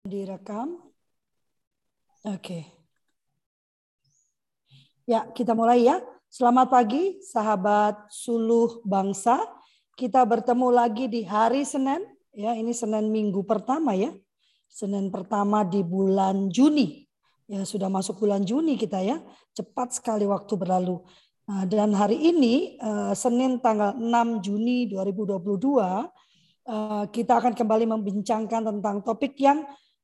Direkam. Oke. Ya, kita mulai ya. Selamat pagi, sahabat suluh bangsa. Kita bertemu lagi di hari Senin. Ya, ini Senin minggu pertama ya. Senin pertama di bulan Juni. Ya, sudah masuk bulan Juni kita ya. Cepat sekali waktu berlalu. Nah, dan hari ini eh, Senin tanggal 6 Juni 2022 eh, kita akan kembali membincangkan tentang topik yang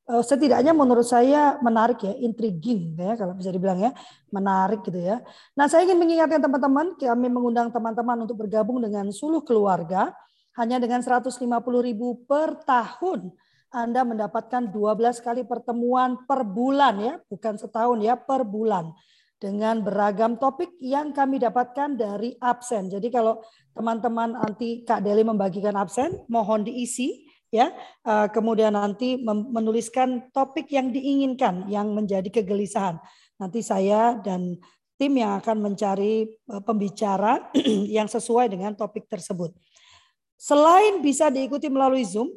setidaknya menurut saya menarik ya, intriguing ya kalau bisa dibilang ya, menarik gitu ya. Nah, saya ingin mengingatkan teman-teman, kami mengundang teman-teman untuk bergabung dengan Suluh Keluarga hanya dengan 150 ribu per tahun. Anda mendapatkan 12 kali pertemuan per bulan ya, bukan setahun ya, per bulan dengan beragam topik yang kami dapatkan dari absen. Jadi kalau teman-teman nanti Kak Deli membagikan absen, mohon diisi ya. Uh, kemudian nanti menuliskan topik yang diinginkan yang menjadi kegelisahan. Nanti saya dan tim yang akan mencari uh, pembicara yang sesuai dengan topik tersebut. Selain bisa diikuti melalui zoom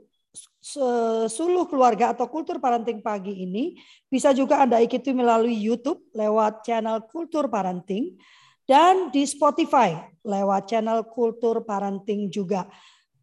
suluh keluarga atau kultur parenting pagi ini bisa juga Anda ikuti melalui YouTube lewat channel Kultur Parenting dan di Spotify lewat channel Kultur Parenting juga.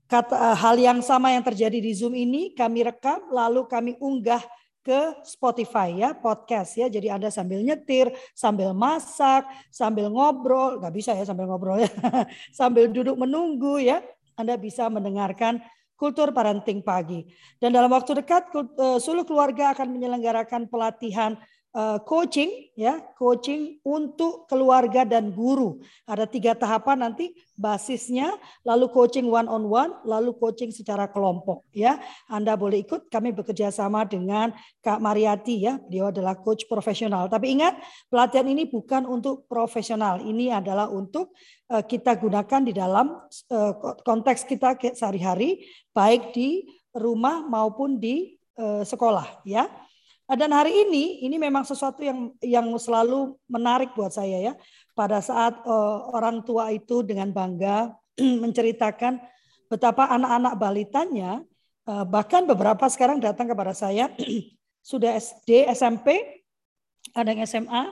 Kata, eh, hal yang sama yang terjadi di Zoom ini kami rekam lalu kami unggah ke Spotify ya podcast ya. Jadi Anda sambil nyetir sambil masak sambil ngobrol nggak bisa ya sambil ngobrol ya. Sambil duduk menunggu ya Anda bisa mendengarkan kultur parenting pagi. Dan dalam waktu dekat eh, Suluh Keluarga akan menyelenggarakan pelatihan coaching ya coaching untuk keluarga dan guru. Ada tiga tahapan nanti basisnya lalu coaching one on one lalu coaching secara kelompok ya. Anda boleh ikut kami bekerja sama dengan Kak Mariati ya. Beliau adalah coach profesional. Tapi ingat pelatihan ini bukan untuk profesional. Ini adalah untuk uh, kita gunakan di dalam uh, konteks kita sehari-hari baik di rumah maupun di sekolah ya dan hari ini ini memang sesuatu yang yang selalu menarik buat saya ya. Pada saat uh, orang tua itu dengan bangga menceritakan betapa anak-anak balitanya uh, bahkan beberapa sekarang datang kepada saya sudah SD, SMP, ada yang SMA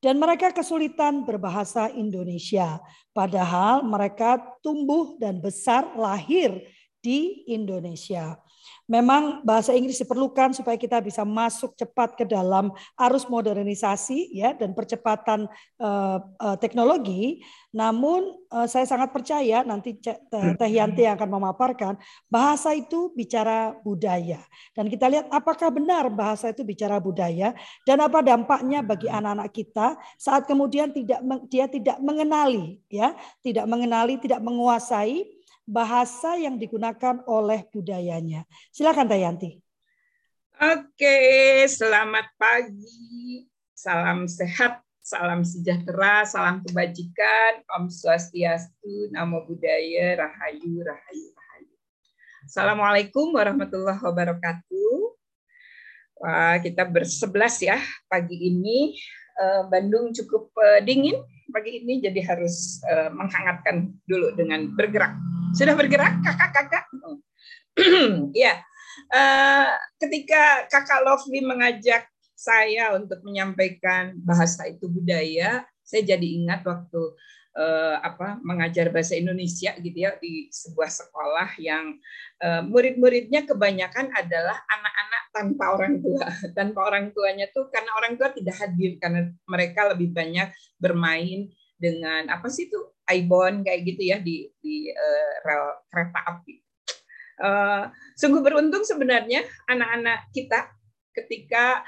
dan mereka kesulitan berbahasa Indonesia padahal mereka tumbuh dan besar lahir di Indonesia. Memang bahasa Inggris diperlukan supaya kita bisa masuk cepat ke dalam arus modernisasi ya dan percepatan uh, uh, teknologi. Namun uh, saya sangat percaya nanti Teh Yanti yang akan memaparkan bahasa itu bicara budaya dan kita lihat apakah benar bahasa itu bicara budaya dan apa dampaknya bagi anak-anak kita saat kemudian tidak dia tidak mengenali ya tidak mengenali tidak menguasai bahasa yang digunakan oleh budayanya. Silakan Tayanti. Oke, selamat pagi. Salam sehat, salam sejahtera, salam kebajikan, Om Swastiastu, Namo Buddhaya, Rahayu, Rahayu, Rahayu. Assalamualaikum warahmatullahi wabarakatuh. Wah, kita bersebelas ya pagi ini. Eh, Bandung cukup eh, dingin pagi ini, jadi harus eh, menghangatkan dulu dengan bergerak. Sudah bergerak kakak-kakak? ya, uh, ketika kakak Lovely mengajak saya untuk menyampaikan bahasa itu budaya, saya jadi ingat waktu uh, apa mengajar bahasa Indonesia gitu ya di sebuah sekolah yang uh, murid-muridnya kebanyakan adalah anak-anak tanpa orang tua. Tanpa orang tuanya tuh karena orang tua tidak hadir karena mereka lebih banyak bermain dengan apa sih itu ibon kayak gitu ya di di uh, rel kereta api. Uh, sungguh beruntung sebenarnya anak-anak kita ketika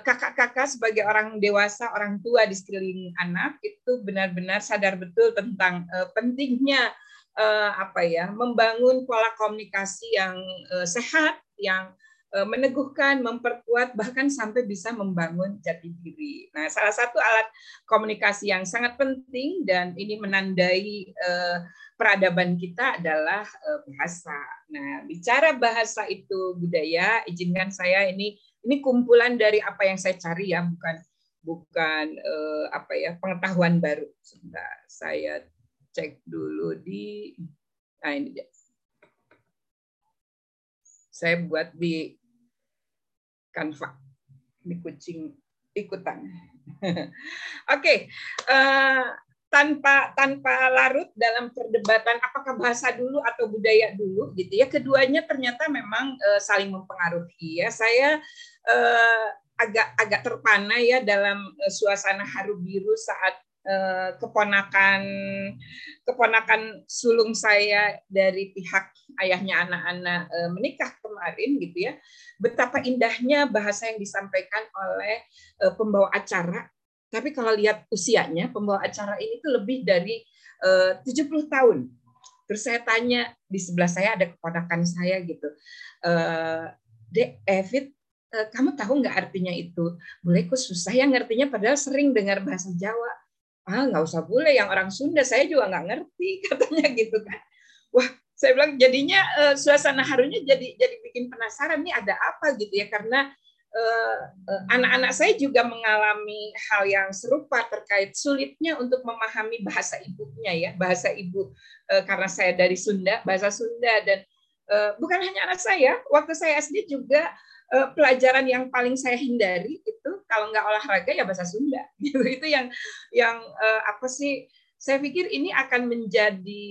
kakak-kakak uh, sebagai orang dewasa, orang tua di sekeliling anak itu benar-benar sadar betul tentang uh, pentingnya uh, apa ya membangun pola komunikasi yang uh, sehat, yang Eh, meneguhkan, memperkuat, bahkan sampai bisa membangun jati diri. Nah, salah satu alat komunikasi yang sangat penting dan ini menandai eh, peradaban kita adalah eh, bahasa. Nah, bicara bahasa itu budaya, izinkan saya ini ini kumpulan dari apa yang saya cari ya, bukan bukan apa ya pengetahuan baru. Sebentar, saya cek dulu di nah ini dia. Saya buat di Canva. Di kucing ikutan. Oke, okay. uh, tanpa tanpa larut dalam perdebatan apakah bahasa dulu atau budaya dulu gitu ya keduanya ternyata memang uh, saling mempengaruhi ya saya uh, agak agak terpana ya dalam uh, suasana haru biru saat keponakan keponakan sulung saya dari pihak ayahnya anak-anak menikah kemarin gitu ya betapa indahnya bahasa yang disampaikan oleh uh, pembawa acara tapi kalau lihat usianya, pembawa acara ini tuh lebih dari eh, uh, 70 tahun. Terus saya tanya, di sebelah saya ada keponakan saya gitu. Uh, Dek, Evit, kamu tahu nggak artinya itu? Boleh kok susah ya ngertinya, padahal sering dengar bahasa Jawa. Ah, nggak usah boleh, yang orang Sunda saya juga nggak ngerti, katanya gitu kan. Wah, saya bilang jadinya uh, suasana harunya jadi jadi bikin penasaran nih ada apa gitu ya? Karena Eh, eh, anak-anak saya juga mengalami hal yang serupa terkait sulitnya untuk memahami bahasa ibunya ya bahasa ibu eh, karena saya dari Sunda bahasa Sunda. Dan bukan hanya anak saya waktu saya SD juga pelajaran yang paling saya hindari itu kalau nggak olahraga ya bahasa Sunda. Gitu itu yang yang apa sih saya pikir ini akan menjadi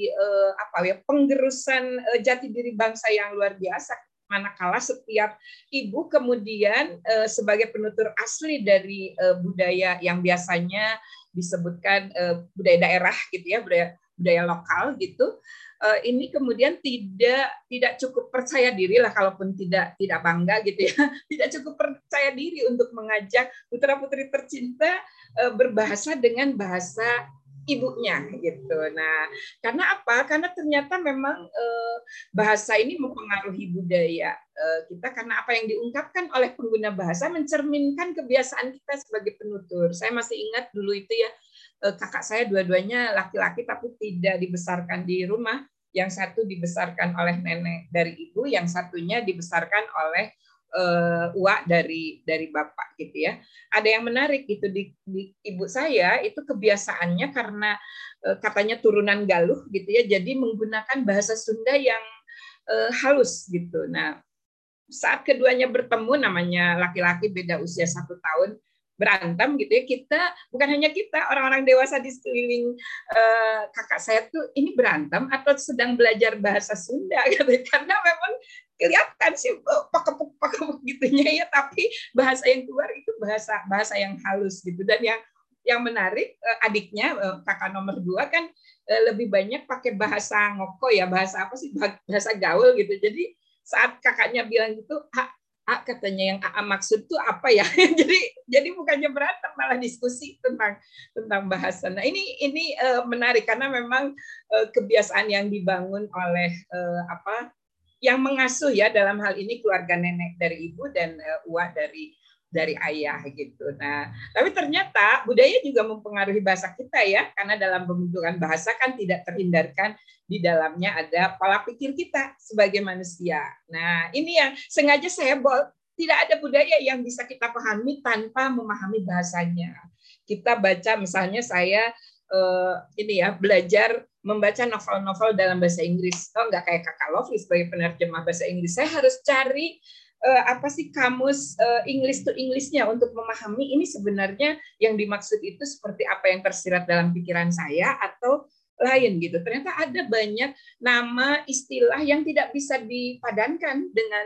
apa ya penggerusan jati diri bangsa yang luar biasa. Manakala setiap ibu kemudian uh, sebagai penutur asli dari uh, budaya yang biasanya disebutkan uh, budaya daerah gitu ya budaya budaya lokal gitu uh, ini kemudian tidak tidak cukup percaya diri lah kalaupun tidak tidak bangga gitu ya. Tidak cukup percaya diri untuk mengajak putra putri tercinta uh, berbahasa dengan bahasa ibunya gitu. Nah, karena apa? Karena ternyata memang eh, bahasa ini mempengaruhi budaya eh, kita karena apa yang diungkapkan oleh pengguna bahasa mencerminkan kebiasaan kita sebagai penutur. Saya masih ingat dulu itu ya eh, kakak saya dua-duanya laki-laki tapi tidak dibesarkan di rumah. Yang satu dibesarkan oleh nenek dari ibu, yang satunya dibesarkan oleh uh, uak dari dari bapak gitu ya. Ada yang menarik gitu di, di ibu saya itu kebiasaannya karena uh, katanya turunan Galuh gitu ya, jadi menggunakan bahasa Sunda yang uh, halus gitu. Nah saat keduanya bertemu namanya laki-laki beda usia satu tahun berantem gitu ya kita bukan hanya kita orang-orang dewasa di sekeliling uh, kakak saya tuh ini berantem atau sedang belajar bahasa Sunda gitu karena memang kelihatan sih oh, pakepuk pakepuk gitunya ya tapi bahasa yang keluar itu bahasa bahasa yang halus gitu. Dan yang yang menarik eh, adiknya eh, kakak nomor dua kan eh, lebih banyak pakai bahasa ngoko ya bahasa apa sih bahasa gaul gitu. Jadi saat kakaknya bilang gitu A katanya yang AA maksud tuh apa ya? Jadi jadi bukannya berantem malah diskusi tentang tentang bahasa. Nah ini ini menarik karena memang kebiasaan yang dibangun oleh apa yang mengasuh ya dalam hal ini keluarga nenek dari ibu dan uh, uak dari dari ayah gitu. Nah, tapi ternyata budaya juga mempengaruhi bahasa kita ya, karena dalam pembentukan bahasa kan tidak terhindarkan di dalamnya ada pola pikir kita sebagai manusia. Nah, ini yang sengaja saya bawa tidak ada budaya yang bisa kita pahami tanpa memahami bahasanya. Kita baca misalnya saya uh, ini ya belajar membaca novel-novel dalam bahasa Inggris. Oh nggak kayak kakak Lovely sebagai penerjemah bahasa Inggris. Saya harus cari uh, apa sih kamus to Englishnya untuk memahami ini sebenarnya yang dimaksud itu seperti apa yang tersirat dalam pikiran saya atau lain gitu. Ternyata ada banyak nama istilah yang tidak bisa dipadankan dengan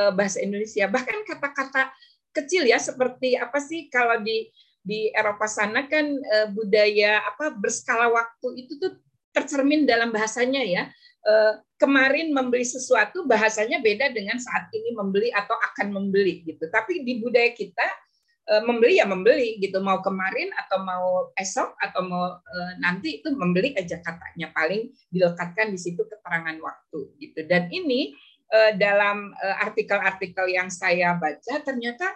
uh, bahasa Indonesia. Bahkan kata-kata kecil ya seperti apa sih kalau di di Eropa sana kan uh, budaya apa berskala waktu itu tuh tercermin dalam bahasanya ya. Uh, kemarin membeli sesuatu bahasanya beda dengan saat ini membeli atau akan membeli gitu. Tapi di budaya kita uh, membeli ya membeli gitu. Mau kemarin atau mau esok atau mau nanti itu membeli aja katanya paling dilekatkan di situ keterangan waktu gitu. Dan ini dalam artikel-artikel yang saya baca ternyata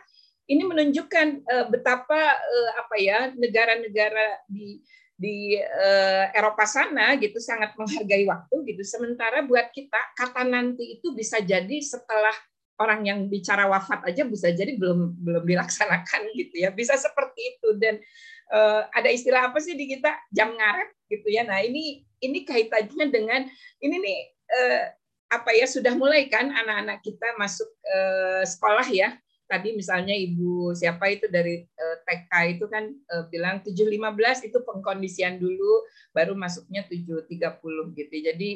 ini menunjukkan uh, betapa uh, apa ya negara-negara di di uh, Eropa sana gitu sangat menghargai waktu gitu. Sementara buat kita kata nanti itu bisa jadi setelah orang yang bicara wafat aja bisa jadi belum belum dilaksanakan gitu ya. Bisa seperti itu dan uh, ada istilah apa sih di kita jam ngaret gitu ya. Nah, ini ini kaitannya dengan ini nih uh, apa ya sudah mulai kan anak-anak kita masuk uh, sekolah ya tadi misalnya ibu siapa itu dari eh, TK itu kan uh, bilang 7.15 itu pengkondisian dulu baru masuknya 7.30 gitu. Jadi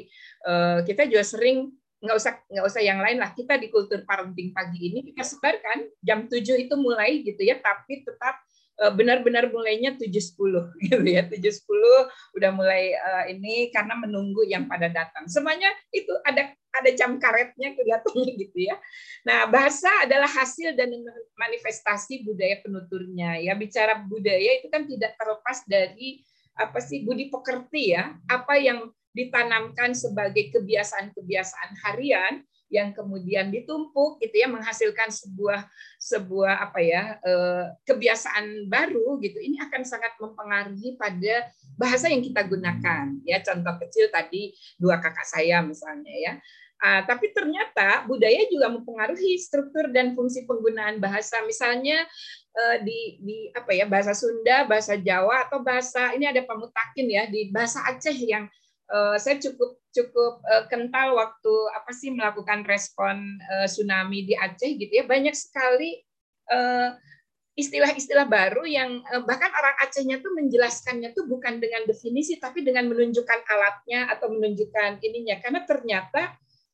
uh, kita juga sering nggak usah nggak usah yang lain lah kita di kultur parenting pagi ini kita sebarkan jam 7 itu mulai gitu ya tapi tetap benar-benar mulainya 7.10 gitu ya 7.10 udah mulai uh, ini karena menunggu yang pada datang semuanya itu ada ada jam karetnya kelihatannya gitu ya. Nah, bahasa adalah hasil dan manifestasi budaya penuturnya. Ya, bicara budaya itu kan tidak terlepas dari apa sih budi pekerti ya, apa yang ditanamkan sebagai kebiasaan-kebiasaan harian yang kemudian ditumpuk gitu ya menghasilkan sebuah sebuah apa ya eh, kebiasaan baru gitu ini akan sangat mempengaruhi pada bahasa yang kita gunakan ya contoh kecil tadi dua kakak saya misalnya ya Uh, tapi ternyata budaya juga mempengaruhi struktur dan fungsi penggunaan bahasa. Misalnya uh, di, di apa ya bahasa Sunda, bahasa Jawa atau bahasa ini ada pamutakin ya di bahasa Aceh yang uh, saya cukup cukup uh, kental waktu apa sih melakukan respon uh, tsunami di Aceh gitu ya banyak sekali uh, istilah-istilah baru yang bahkan orang Acehnya tuh menjelaskannya tuh bukan dengan definisi tapi dengan menunjukkan alatnya atau menunjukkan ininya karena ternyata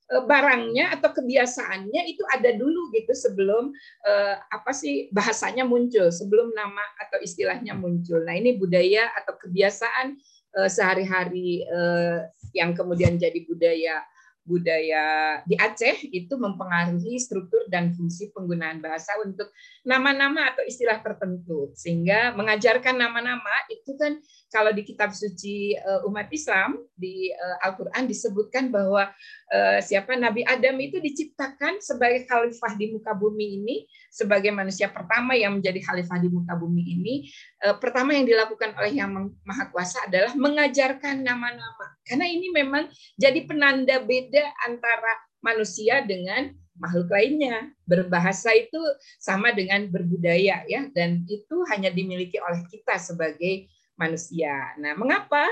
barangnya atau kebiasaannya itu ada dulu gitu sebelum eh, apa sih bahasanya muncul sebelum nama atau istilahnya muncul. Nah ini budaya atau kebiasaan sehari-hari yang kemudian jadi budaya budaya di Aceh itu mempengaruhi struktur dan fungsi penggunaan bahasa untuk nama-nama atau istilah tertentu. Sehingga mengajarkan nama-nama itu kan kalau di kitab suci eh, umat Islam di eh, Al-Qur'an disebutkan bahwa eh, siapa Nabi Adam itu diciptakan sebagai khalifah di muka bumi ini sebagai manusia pertama yang menjadi khalifah di muka bumi ini. Pertama yang dilakukan oleh yang maha kuasa adalah mengajarkan nama-nama. Karena ini memang jadi penanda beda antara manusia dengan makhluk lainnya. Berbahasa itu sama dengan berbudaya ya. Dan itu hanya dimiliki oleh kita sebagai manusia. Nah, mengapa?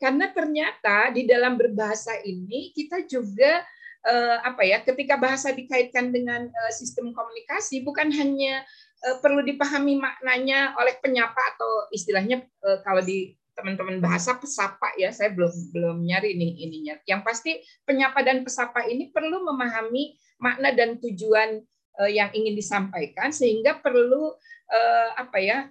Karena ternyata di dalam berbahasa ini kita juga eh, apa ya, ketika bahasa dikaitkan dengan eh, sistem komunikasi bukan hanya eh, perlu dipahami maknanya oleh penyapa atau istilahnya kalau di teman-teman bahasa pesapa ya saya belum belum nyari nih ininya yang pasti penyapa dan pesapa ini perlu memahami makna dan tujuan yang ingin disampaikan sehingga perlu apa ya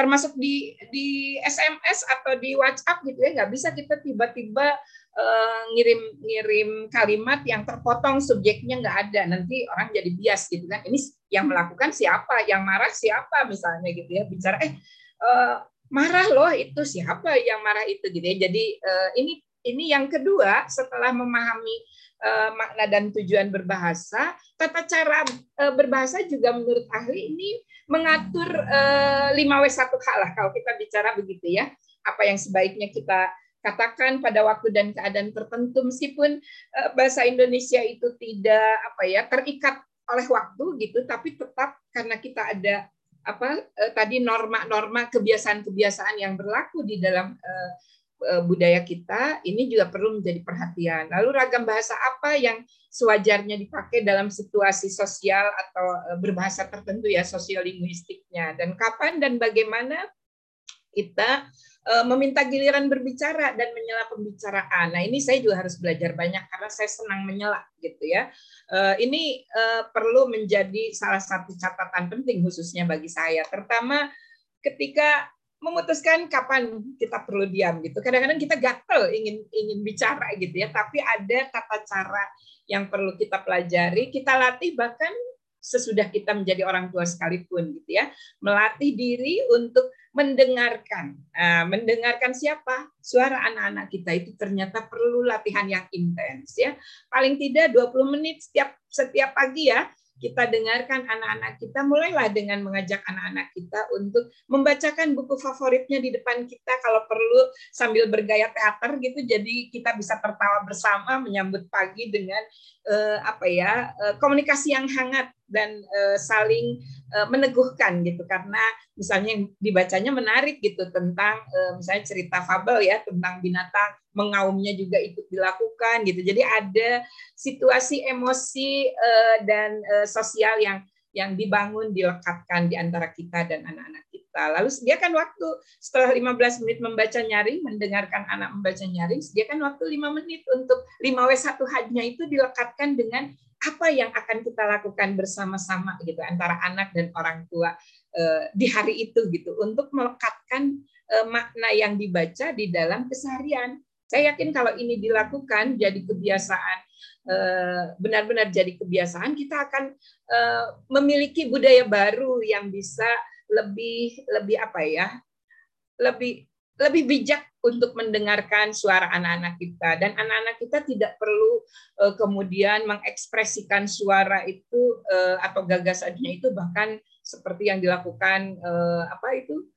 termasuk di di SMS atau di WhatsApp gitu ya nggak bisa kita tiba-tiba uh, ngirim ngirim kalimat yang terpotong subjeknya nggak ada. Nanti orang jadi bias gitu kan. Ini yang melakukan siapa? Yang marah siapa? Misalnya gitu ya bicara eh uh, marah loh itu siapa yang marah itu? Gitu ya. Jadi uh, ini ini yang kedua setelah memahami uh, makna dan tujuan berbahasa tata cara uh, berbahasa juga menurut ahli ini mengatur uh, 5W1H lah kalau kita bicara begitu ya. Apa yang sebaiknya kita katakan pada waktu dan keadaan tertentu meskipun uh, bahasa Indonesia itu tidak apa ya terikat oleh waktu gitu tapi tetap karena kita ada apa uh, tadi norma-norma kebiasaan-kebiasaan yang berlaku di dalam uh, budaya kita ini juga perlu menjadi perhatian. Lalu ragam bahasa apa yang sewajarnya dipakai dalam situasi sosial atau eh, berbahasa tertentu ya sosiolinguistiknya dan kapan dan bagaimana kita eh, meminta giliran berbicara dan menyela pembicaraan. Nah ini saya juga harus belajar banyak karena saya senang menyela gitu ya. Eh, ini perlu menjadi salah satu catatan penting khususnya bagi saya, terutama ketika memutuskan kapan kita perlu diam gitu. Kadang-kadang kita gatel ingin ingin bicara gitu ya, tapi ada tata cara yang perlu kita pelajari, kita latih bahkan sesudah kita menjadi orang tua sekalipun gitu ya, melatih diri untuk mendengarkan. Nah, mendengarkan siapa? Suara anak-anak kita itu ternyata perlu latihan yang intens ya. Paling tidak 20 menit setiap setiap pagi ya kita dengarkan anak-anak kita, mulailah dengan mengajak anak-anak kita untuk membacakan buku favoritnya di depan kita. Kalau perlu sambil bergaya teater gitu, jadi kita bisa tertawa bersama menyambut pagi dengan eh, apa ya eh, komunikasi yang hangat dan eh, saling eh, meneguhkan gitu. Karena misalnya yang dibacanya menarik gitu tentang eh, misalnya cerita fabel ya tentang binatang mengaumnya juga ikut dilakukan gitu. Jadi ada situasi emosi eh, dan eh, sosial yang yang dibangun dilekatkan di antara kita dan anak-anak kita. Lalu sediakan waktu setelah 15 menit membaca nyaring, mendengarkan anak membaca nyaring, sediakan waktu 5 menit untuk 5W1 hajnya itu dilekatkan dengan apa yang akan kita lakukan bersama-sama gitu antara anak dan orang tua eh, di hari itu gitu untuk melekatkan eh, makna yang dibaca di dalam keseharian. Saya yakin kalau ini dilakukan jadi kebiasaan eh, benar-benar jadi kebiasaan kita akan memiliki budaya baru yang bisa lebih lebih apa ya lebih lebih bijak untuk mendengarkan suara anak-anak kita dan anak-anak kita tidak perlu uh, kemudian mengekspresikan suara itu uh, atau gagasannya itu bahkan seperti yang dilakukan uh, apa itu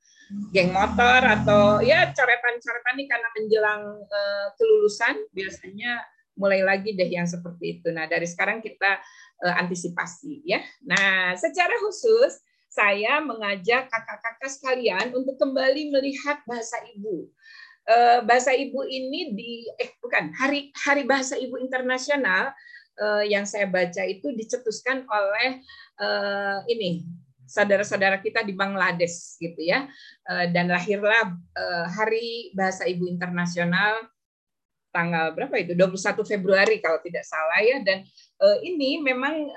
geng motor atau ya coretan-coretan ini karena menjelang uh, kelulusan biasanya mulai lagi deh yang seperti itu. Nah dari sekarang kita uh, antisipasi ya. Nah secara khusus saya mengajak kakak-kakak sekalian untuk kembali melihat bahasa ibu. Eh, bahasa ibu ini di eh bukan hari hari bahasa ibu internasional eh, yang saya baca itu dicetuskan oleh eh, ini saudara-saudara kita di Bangladesh gitu ya. Dan lahirlah hari bahasa ibu internasional tanggal berapa itu? 21 Februari kalau tidak salah ya. Dan ini memang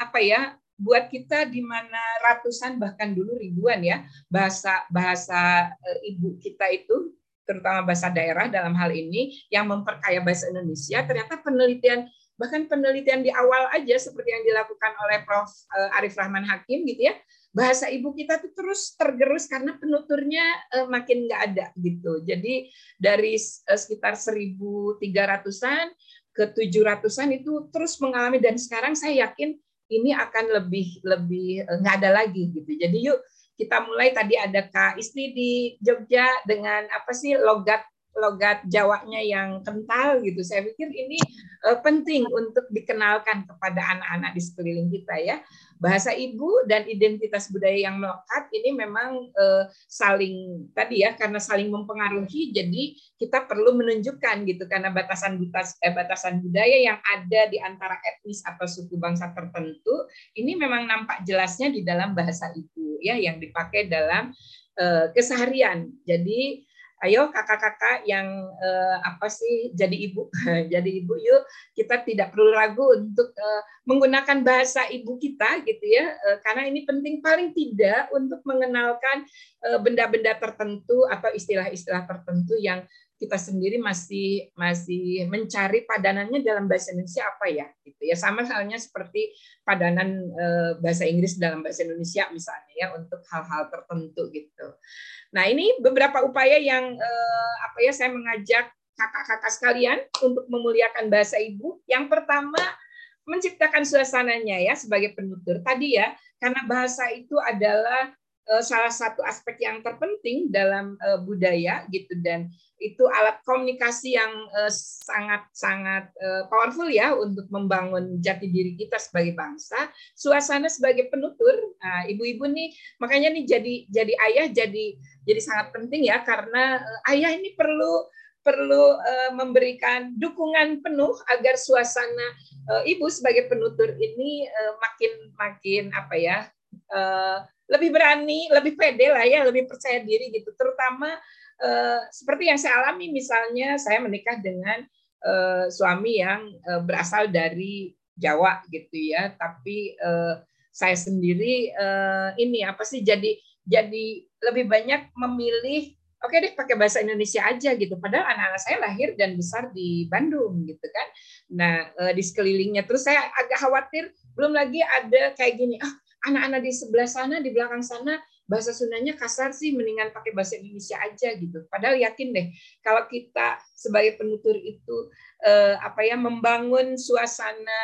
apa ya buat kita di mana ratusan bahkan dulu ribuan ya bahasa bahasa eh, ibu kita itu terutama bahasa daerah dalam hal ini yang memperkaya bahasa Indonesia ternyata penelitian bahkan penelitian di awal aja seperti yang dilakukan oleh Prof eh, Arif Rahman Hakim gitu ya bahasa ibu kita tuh terus tergerus karena penuturnya eh, makin nggak ada gitu. Jadi dari sekitar 1.300an ke 700an itu terus mengalami dan sekarang saya yakin ini akan lebih lebih eh, nggak ada lagi gitu. Jadi yuk kita mulai tadi ada Kak Isti di Jogja dengan apa sih logat logat Jawanya yang kental gitu. Saya pikir ini uh, penting untuk dikenalkan kepada anak-anak di sekeliling kita ya. Bahasa ibu dan identitas budaya yang melekat ini memang uh, saling tadi ya karena saling mempengaruhi jadi kita perlu menunjukkan gitu karena batasan batas eh, batasan budaya yang ada di antara etnis atau suku bangsa tertentu ini memang nampak jelasnya di dalam bahasa ibu ya yang dipakai dalam uh, keseharian. Jadi ayo kakak-kakak yang uh, apa sih jadi ibu jadi ibu yuk kita tidak perlu ragu untuk uh, menggunakan bahasa ibu kita gitu ya uh, karena ini penting paling tidak untuk mengenalkan benda-benda uh, tertentu atau istilah-istilah tertentu yang kita sendiri masih masih mencari padanannya dalam bahasa Indonesia apa ya gitu ya sama halnya seperti padanan bahasa Inggris dalam bahasa Indonesia misalnya ya untuk hal-hal tertentu gitu. Nah ini beberapa upaya yang apa ya saya mengajak kakak-kakak sekalian untuk memuliakan bahasa ibu. Yang pertama menciptakan suasananya ya sebagai penutur tadi ya karena bahasa itu adalah salah satu aspek yang terpenting dalam budaya gitu. Dan itu alat komunikasi yang uh, sangat sangat uh, powerful ya untuk membangun jati diri kita sebagai bangsa. Suasana sebagai penutur, nah, ibu-ibu nih makanya nih jadi jadi ayah jadi jadi sangat penting ya. Karena ayah ini perlu perlu memberikan dukungan penuh agar suasana ibu sebagai penutur ini makin makin apa ya lebih berani, lebih pede lah ya, lebih percaya diri gitu. Terutama Eh, seperti yang saya alami misalnya saya menikah dengan uh, suami yang uh, berasal dari Jawa gitu ya, tapi uh, saya sendiri uh, ini apa sih jadi jadi lebih banyak memilih oke okay deh pakai bahasa Indonesia aja gitu. Padahal anak-anak saya lahir dan besar di Bandung gitu kan. Nah di sekelilingnya terus saya agak khawatir belum lagi ada kayak gini ah anak-anak di sebelah sana di belakang sana bahasa Sundanya kasar sih mendingan pakai bahasa Indonesia aja gitu. Padahal yakin deh kalau kita sebagai penutur itu eh, apa ya membangun suasana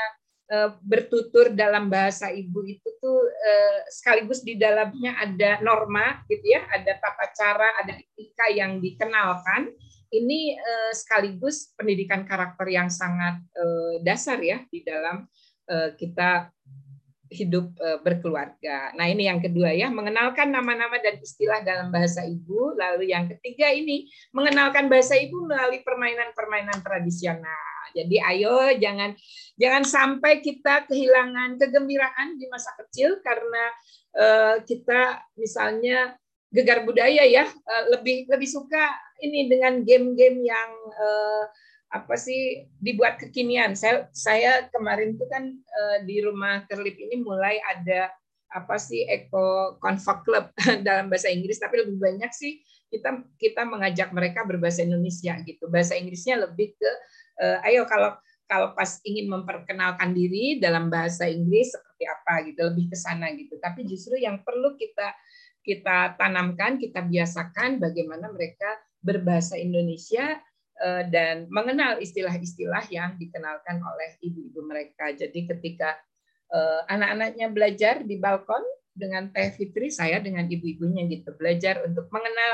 eh, bertutur dalam bahasa ibu itu tuh eh, sekaligus di dalamnya ada norma gitu ya, ada tata cara, ada etika yang dikenalkan. Ini eh, sekaligus pendidikan karakter yang sangat eh, dasar ya di dalam eh, kita hidup uh, berkeluarga. Nah, ini yang kedua ya, mengenalkan nama-nama dan istilah dalam bahasa ibu. Lalu yang ketiga ini mengenalkan bahasa ibu melalui permainan-permainan tradisional. Jadi ayo jangan jangan sampai kita kehilangan kegembiraan di masa kecil karena uh, kita misalnya gegar budaya ya uh, lebih lebih suka ini dengan game-game yang uh, apa sih dibuat kekinian. Saya saya kemarin itu kan uh, di rumah Kerlip ini mulai ada apa sih Eco Convoc Club dalam bahasa Inggris, tapi lebih banyak sih kita kita mengajak mereka berbahasa Indonesia gitu. Bahasa Inggrisnya lebih ke uh, ayo kalau kalau pas ingin memperkenalkan diri dalam bahasa Inggris seperti apa gitu, lebih ke sana gitu. Tapi justru yang perlu kita kita tanamkan, kita biasakan bagaimana mereka berbahasa Indonesia dan mengenal istilah-istilah yang dikenalkan oleh ibu-ibu mereka. Jadi ketika eh, anak-anaknya belajar di balkon dengan Teh Fitri, saya dengan ibu-ibunya gitu belajar untuk mengenal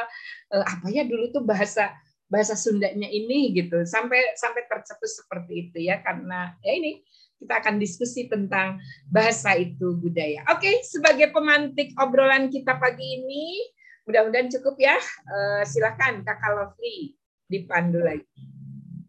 eh, apa ya dulu tuh bahasa bahasa Sundanya ini gitu sampai sampai tercetus seperti itu ya karena ya ini kita akan diskusi tentang bahasa itu budaya. Oke, sebagai pemantik obrolan kita pagi ini, mudah-mudahan cukup ya. Silakan Kakak Lovely dipandu lagi.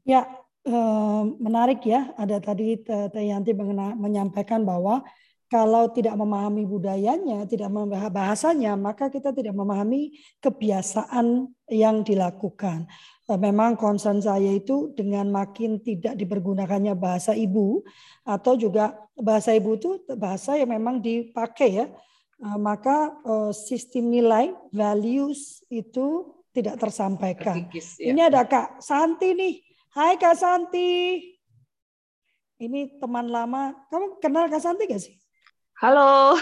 Ya, eh, menarik ya. Ada tadi Teh Yanti menyampaikan bahwa kalau tidak memahami budayanya, tidak memahami bahasanya, maka kita tidak memahami kebiasaan yang dilakukan. Eh, memang concern saya itu dengan makin tidak dipergunakannya bahasa ibu atau juga bahasa ibu itu bahasa yang memang dipakai ya, eh, maka sistem nilai values itu tidak tersampaikan. Terkikis, ya. Ini ada Kak Santi nih. Hai Kak Santi. Ini teman lama. Kamu kenal Kak Santi gak sih? Halo.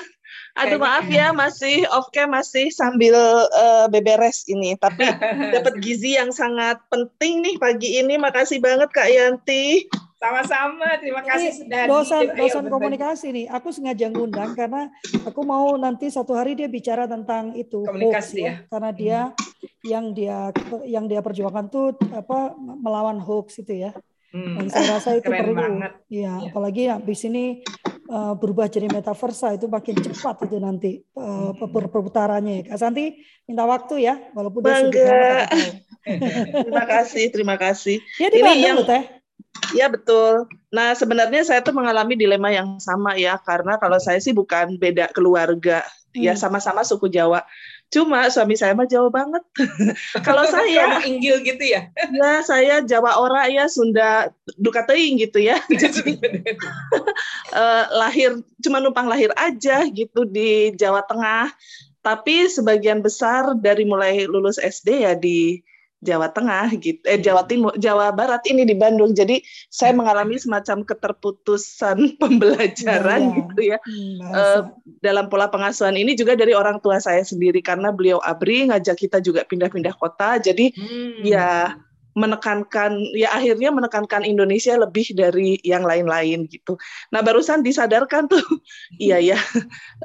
Aduh maaf ya masih off cam masih sambil uh, beberes ini tapi dapat gizi yang sangat penting nih pagi ini. Makasih banget Kak Yanti. Sama-sama, terima kasih Ini sudah dosen dosen komunikasi nih. Aku sengaja ngundang karena aku mau nanti satu hari dia bicara tentang itu komunikasi hoax, ya. ya. Karena dia yang dia yang dia perjuangkan tuh apa melawan hoax itu ya. Hmm. Dan saya rasa itu Keren perlu. Banget. Ya, ya, apalagi ya di sini uh, berubah jadi metaversa itu makin cepat itu nanti uh, perputarannya. Kak Santi minta waktu ya, walaupun Bangga. dia sudah Terima kasih, terima kasih. Ya di Ini yang... Teh. Ya betul. Nah sebenarnya saya tuh mengalami dilema yang sama ya karena kalau saya sih bukan beda keluarga ya, hmm. ya sama-sama suku Jawa. Cuma suami saya mah Jawa banget. kalau saya Inggil gitu ya. Ya saya Jawa ora ya Sunda duka teing gitu ya. uh, lahir cuma numpang lahir aja gitu di Jawa Tengah. Tapi sebagian besar dari mulai lulus SD ya di Jawa Tengah gitu eh Jawa Timur Jawa Barat ini di Bandung. Jadi saya mengalami semacam keterputusan pembelajaran ya, ya. gitu ya. Hmm, uh, dalam pola pengasuhan ini juga dari orang tua saya sendiri. Karena beliau abri ngajak kita juga pindah-pindah kota. Jadi hmm. ya menekankan ya akhirnya menekankan Indonesia lebih dari yang lain-lain gitu. Nah barusan disadarkan tuh iya ya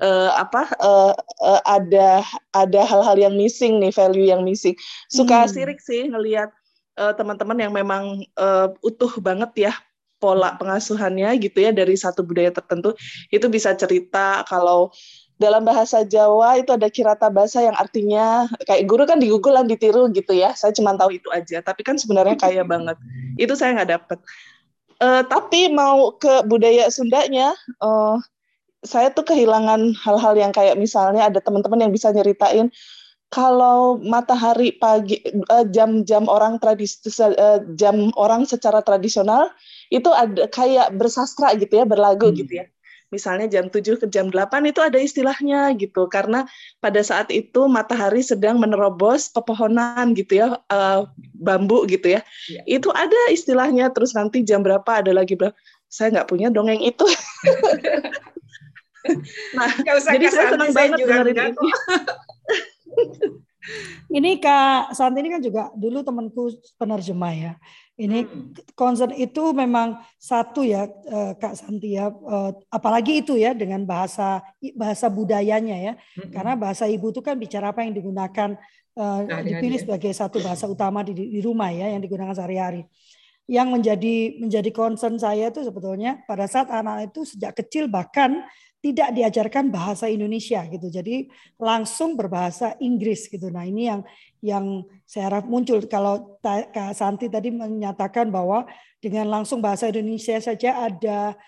uh, apa uh, uh, ada ada hal-hal yang missing nih value yang missing. Suka hmm. sirik sih ngelihat uh, teman-teman yang memang uh, utuh banget ya pola pengasuhannya gitu ya dari satu budaya tertentu itu bisa cerita kalau dalam bahasa Jawa itu ada kirata bahasa yang artinya kayak guru kan di Google dan ditiru gitu ya. Saya cuma tahu itu aja, tapi kan sebenarnya kaya banget. Itu saya nggak dapet. Uh, tapi mau ke budaya Sundanya, uh, saya tuh kehilangan hal-hal yang kayak misalnya ada teman-teman yang bisa nyeritain kalau matahari pagi uh, jam-jam orang tradisi uh, jam orang secara tradisional itu ada kayak bersastra gitu ya, berlagu hmm. gitu ya misalnya jam 7 ke jam 8 itu ada istilahnya gitu. Karena pada saat itu matahari sedang menerobos pepohonan gitu ya uh, bambu gitu ya. ya itu ada istilahnya terus nanti jam berapa ada lagi berapa. Saya nggak punya dongeng itu. Nah jadi saya senang banget dengerin ini. Ini Kak Santi ini kan juga dulu temanku penerjemah ya. Ini hmm. concern itu memang satu ya eh, Kak Santi ya, eh, apalagi itu ya dengan bahasa bahasa budayanya ya, hmm. karena bahasa ibu itu kan bicara apa yang digunakan eh, nah, dipilih ya. sebagai satu bahasa utama di, di rumah ya yang digunakan sehari-hari. Yang menjadi menjadi concern saya itu sebetulnya pada saat anak itu sejak kecil bahkan tidak diajarkan bahasa Indonesia gitu. Jadi langsung berbahasa Inggris gitu. Nah, ini yang yang saya harap muncul kalau Kak Santi tadi menyatakan bahwa dengan langsung bahasa Indonesia saja ada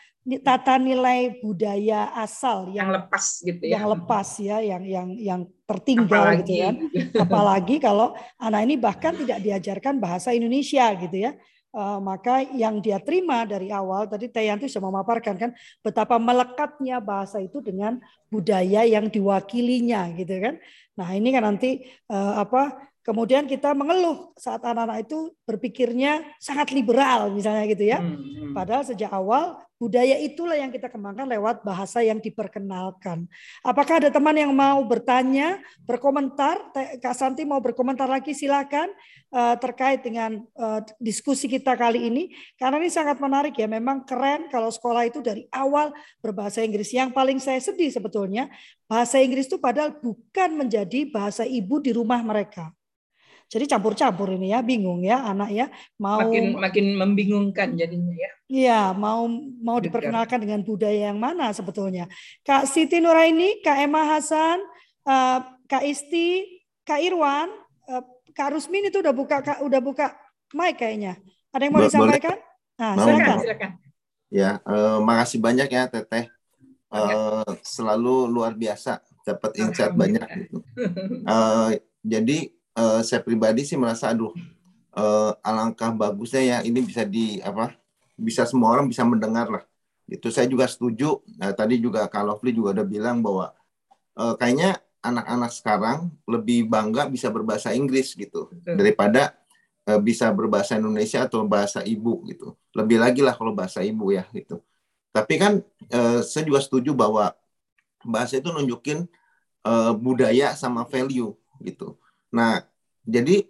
tata nilai budaya asal yang, yang lepas gitu ya. Yang lepas ya, yang yang yang tertinggal Apalagi. gitu kan. Apalagi kalau anak ini bahkan tidak diajarkan bahasa Indonesia gitu ya. Uh, maka yang dia terima dari awal tadi Tayanti sudah memaparkan kan betapa melekatnya bahasa itu dengan budaya yang diwakilinya gitu kan. Nah ini kan nanti uh, apa Kemudian kita mengeluh saat anak-anak itu berpikirnya sangat liberal misalnya gitu ya. Hmm, hmm. Padahal sejak awal budaya itulah yang kita kembangkan lewat bahasa yang diperkenalkan. Apakah ada teman yang mau bertanya, berkomentar? Kak Santi mau berkomentar lagi silakan uh, terkait dengan uh, diskusi kita kali ini. Karena ini sangat menarik ya. Memang keren kalau sekolah itu dari awal berbahasa Inggris. Yang paling saya sedih sebetulnya bahasa Inggris itu padahal bukan menjadi bahasa ibu di rumah mereka jadi campur-campur ini ya, bingung ya anak ya. Mau makin makin membingungkan jadinya ya. Iya, mau mau diperkenalkan dengan budaya yang mana sebetulnya. Kak Siti Nuraini, Kak Emma Hasan, uh, Kak Isti, Kak Irwan, uh, Kak Rusmin itu udah buka Kak, udah buka mic kayaknya. Ada yang mau disampaikan? Nah, silakan. silakan. Ya, uh, makasih banyak ya Teteh. Uh, selalu luar biasa dapat insight banyak gitu. Uh, jadi uh, saya pribadi sih merasa aduh uh, alangkah bagusnya ya ini bisa di apa bisa semua orang bisa mendengar lah. Itu saya juga setuju. Nah, tadi juga kalau Lovely juga udah bilang bahwa uh, kayaknya anak-anak sekarang lebih bangga bisa berbahasa Inggris gitu hmm. daripada uh, bisa berbahasa Indonesia atau bahasa ibu gitu. Lebih lagi lah kalau bahasa ibu ya gitu. Tapi kan uh, saya juga setuju bahwa bahasa itu nunjukin uh, budaya sama value gitu Nah, jadi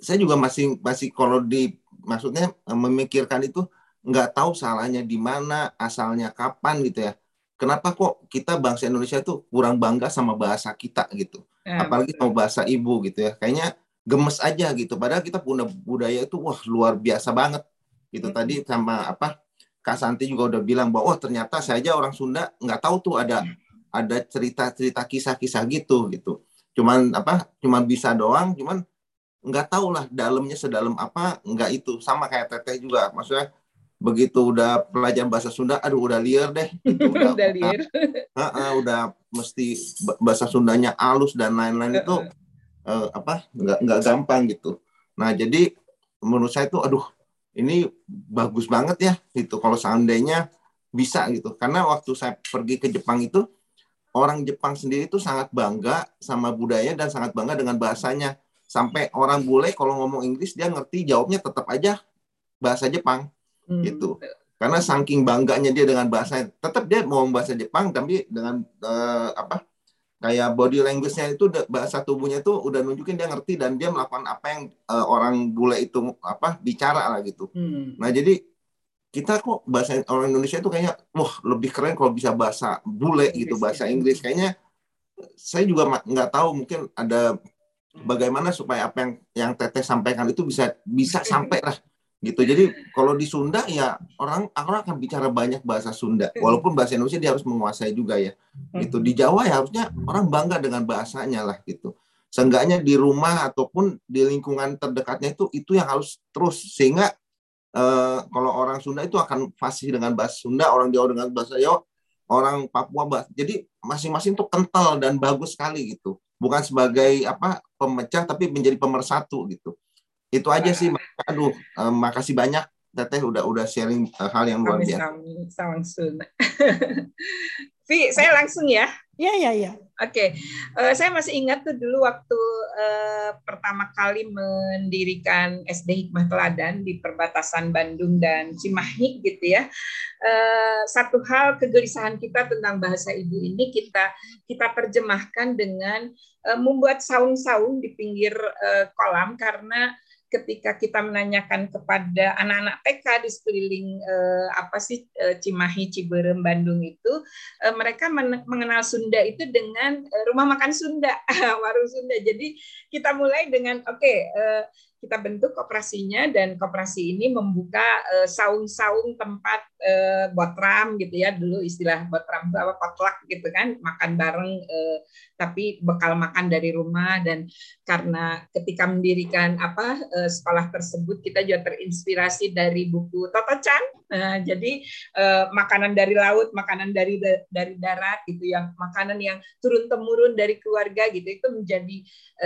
saya juga masih masih kalau di maksudnya eh, memikirkan itu nggak tahu salahnya di mana, asalnya kapan gitu ya. Kenapa kok kita bangsa Indonesia itu kurang bangga sama bahasa kita gitu. Ya, Apalagi sama bahasa ibu gitu ya. Kayaknya gemes aja gitu. Padahal kita punya budaya itu wah luar biasa banget. Gitu hmm. tadi sama apa Kak Santi juga udah bilang bahwa oh ternyata saya aja orang Sunda nggak tahu tuh ada hmm. ada cerita-cerita kisah-kisah gitu gitu cuman apa cuman bisa doang cuman nggak tahu lah dalamnya sedalam apa nggak itu. Sama kayak teteh juga maksudnya begitu udah pelajaran bahasa Sunda aduh udah liar deh gitu, udah, udah liar. uh, uh, udah mesti bahasa Sundanya halus dan lain-lain itu uh, apa nggak nggak gampang gitu. Nah jadi menurut saya itu aduh ini bagus banget ya gitu. Kalau seandainya bisa gitu. Karena waktu saya pergi ke Jepang itu orang Jepang sendiri itu sangat bangga sama budaya dan sangat bangga dengan bahasanya. Sampai orang bule kalau ngomong Inggris dia ngerti jawabnya tetap aja bahasa Jepang hmm. gitu. Karena saking bangganya dia dengan bahasa tetap dia mau bahasa Jepang tapi dengan uh, apa kayak body language-nya itu bahasa tubuhnya itu udah nunjukin dia ngerti dan dia melakukan apa yang uh, orang bule itu apa bicara lah gitu. Hmm. Nah, jadi kita kok bahasa orang Indonesia itu kayaknya wah lebih keren kalau bisa bahasa bule gitu bahasa ya. Inggris. kayaknya saya juga nggak tahu mungkin ada bagaimana supaya apa yang yang Teteh sampaikan itu bisa bisa sampai lah gitu. Jadi kalau di Sunda ya orang orang akan bicara banyak bahasa Sunda. Walaupun bahasa Indonesia dia harus menguasai juga ya. Gitu. Di Jawa ya harusnya orang bangga dengan bahasanya lah gitu. Seenggaknya di rumah ataupun di lingkungan terdekatnya itu itu yang harus terus. Sehingga uh, kalau orang Sunda itu akan fasih dengan bahasa Sunda, orang Jawa dengan bahasa Jawa, orang Papua bahasa. Jadi masing-masing itu kental dan bagus sekali gitu. Bukan sebagai apa pemecah tapi menjadi pemersatu gitu. Itu aja sih. Aduh, uh, makasih banyak Teteh udah udah sharing uh, hal yang luar biasa. Kami, Vi, saya langsung ya. Iya, iya, iya. Oke, okay. uh, eh, saya masih ingat tuh dulu waktu uh, pertama kali mendirikan SD Hikmah Teladan di perbatasan Bandung dan Cimahi gitu ya. Uh, satu hal kegelisahan kita tentang bahasa ibu ini kita kita terjemahkan dengan uh, membuat saung-saung di pinggir uh, kolam karena ketika kita menanyakan kepada anak-anak TK di sekeliling eh, apa sih eh, Cimahi, Ciberem, Bandung itu, eh, mereka mengenal Sunda itu dengan eh, rumah makan Sunda, warung Sunda. Jadi kita mulai dengan oke, okay, eh, kita bentuk koperasinya dan koperasi ini membuka uh, saung-saung tempat uh, botram gitu ya. Dulu istilah botram itu apa? Potluck gitu kan. Makan bareng uh, tapi bekal makan dari rumah. Dan karena ketika mendirikan apa uh, sekolah tersebut kita juga terinspirasi dari buku Toto Chan uh, jadi uh, makanan dari laut makanan dari dari darat gitu yang makanan yang turun temurun dari keluarga gitu itu menjadi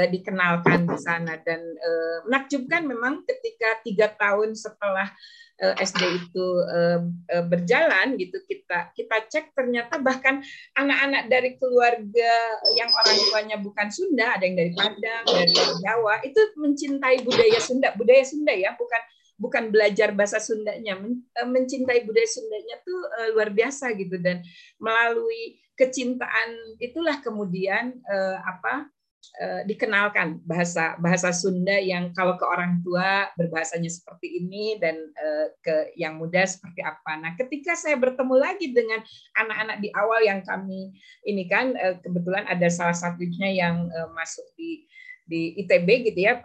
uh, dikenalkan di sana. Dan uh, menakjubkan memang ketika tiga tahun setelah eh, SD itu uh, berjalan gitu kita kita cek ternyata bahkan anak-anak dari keluarga yang orang tuanya bukan Sunda ada yang dari Padang dari Jawa itu mencintai budaya Sunda. Budaya Sunda ya bukan bukan belajar bahasa Sundanya. Mencintai budaya Sundanya tuh uh, luar biasa gitu. Dan melalui kecintaan itulah kemudian apa Eh, dikenalkan bahasa bahasa Sunda yang kalau ke orang tua berbahasanya seperti ini dan uh, ke yang muda seperti apa. Nah, ketika saya bertemu lagi dengan anak-anak di awal yang kami ini kan uh, kebetulan ada salah satunya yang masuk di di ITB gitu ya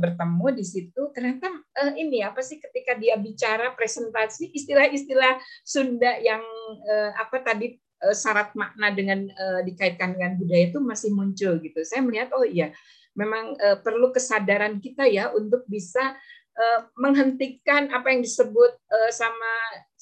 bertemu di situ ternyata ini apa sih ketika dia bicara presentasi istilah-istilah Sunda yang apa tadi Eh, syarat makna dengan uh, dikaitkan dengan budaya itu masih muncul gitu. Saya melihat oh iya memang uh, perlu kesadaran kita ya untuk bisa menghentikan apa yang disebut sama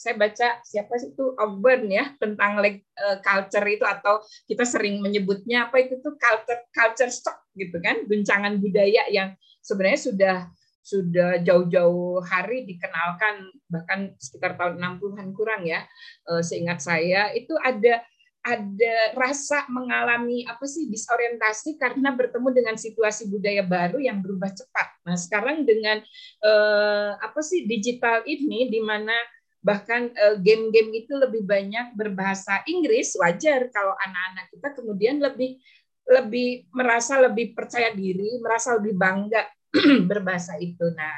saya baca siapa sih itu Auburn ya tentang uh, culture itu atau kita sering menyebutnya apa itu tuh culture culture shock gitu kan guncangan budaya yang sebenarnya sudah sudah jauh-jauh hari dikenalkan bahkan sekitar tahun 60-an kurang ya eh, seingat saya itu ada ada rasa mengalami apa sih disorientasi karena bertemu dengan situasi budaya baru yang berubah cepat. Nah, sekarang dengan eh, apa sih digital ini di mana bahkan eh, game-game itu lebih banyak berbahasa Inggris, wajar kalau anak-anak kita kemudian lebih lebih merasa lebih percaya diri, merasa lebih bangga berbahasa itu. Nah,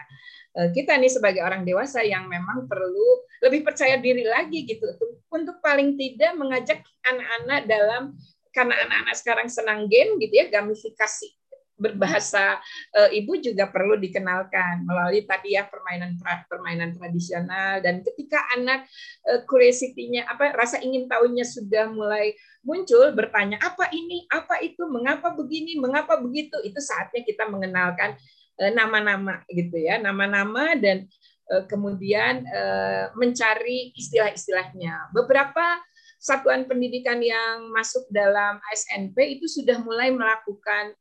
eh, kita nih sebagai orang dewasa yang memang perlu lebih percaya diri lagi gitu untuk paling tidak mengajak anak-anak dalam karena anak-anak sekarang senang game gitu ya gamifikasi berbahasa e, ibu juga perlu dikenalkan melalui tadi ya permainan permainan tradisional. Dan ketika anak e, curiosity-nya apa rasa ingin tahunya sudah mulai muncul bertanya apa ini? Apa itu? Mengapa begini? Mengapa begitu? Itu saatnya kita mengenalkan nama-nama gitu ya, nama-nama dan eh, kemudian eh, mencari istilah-istilahnya. Beberapa satuan pendidikan yang masuk dalam ASNP itu sudah mulai melakukan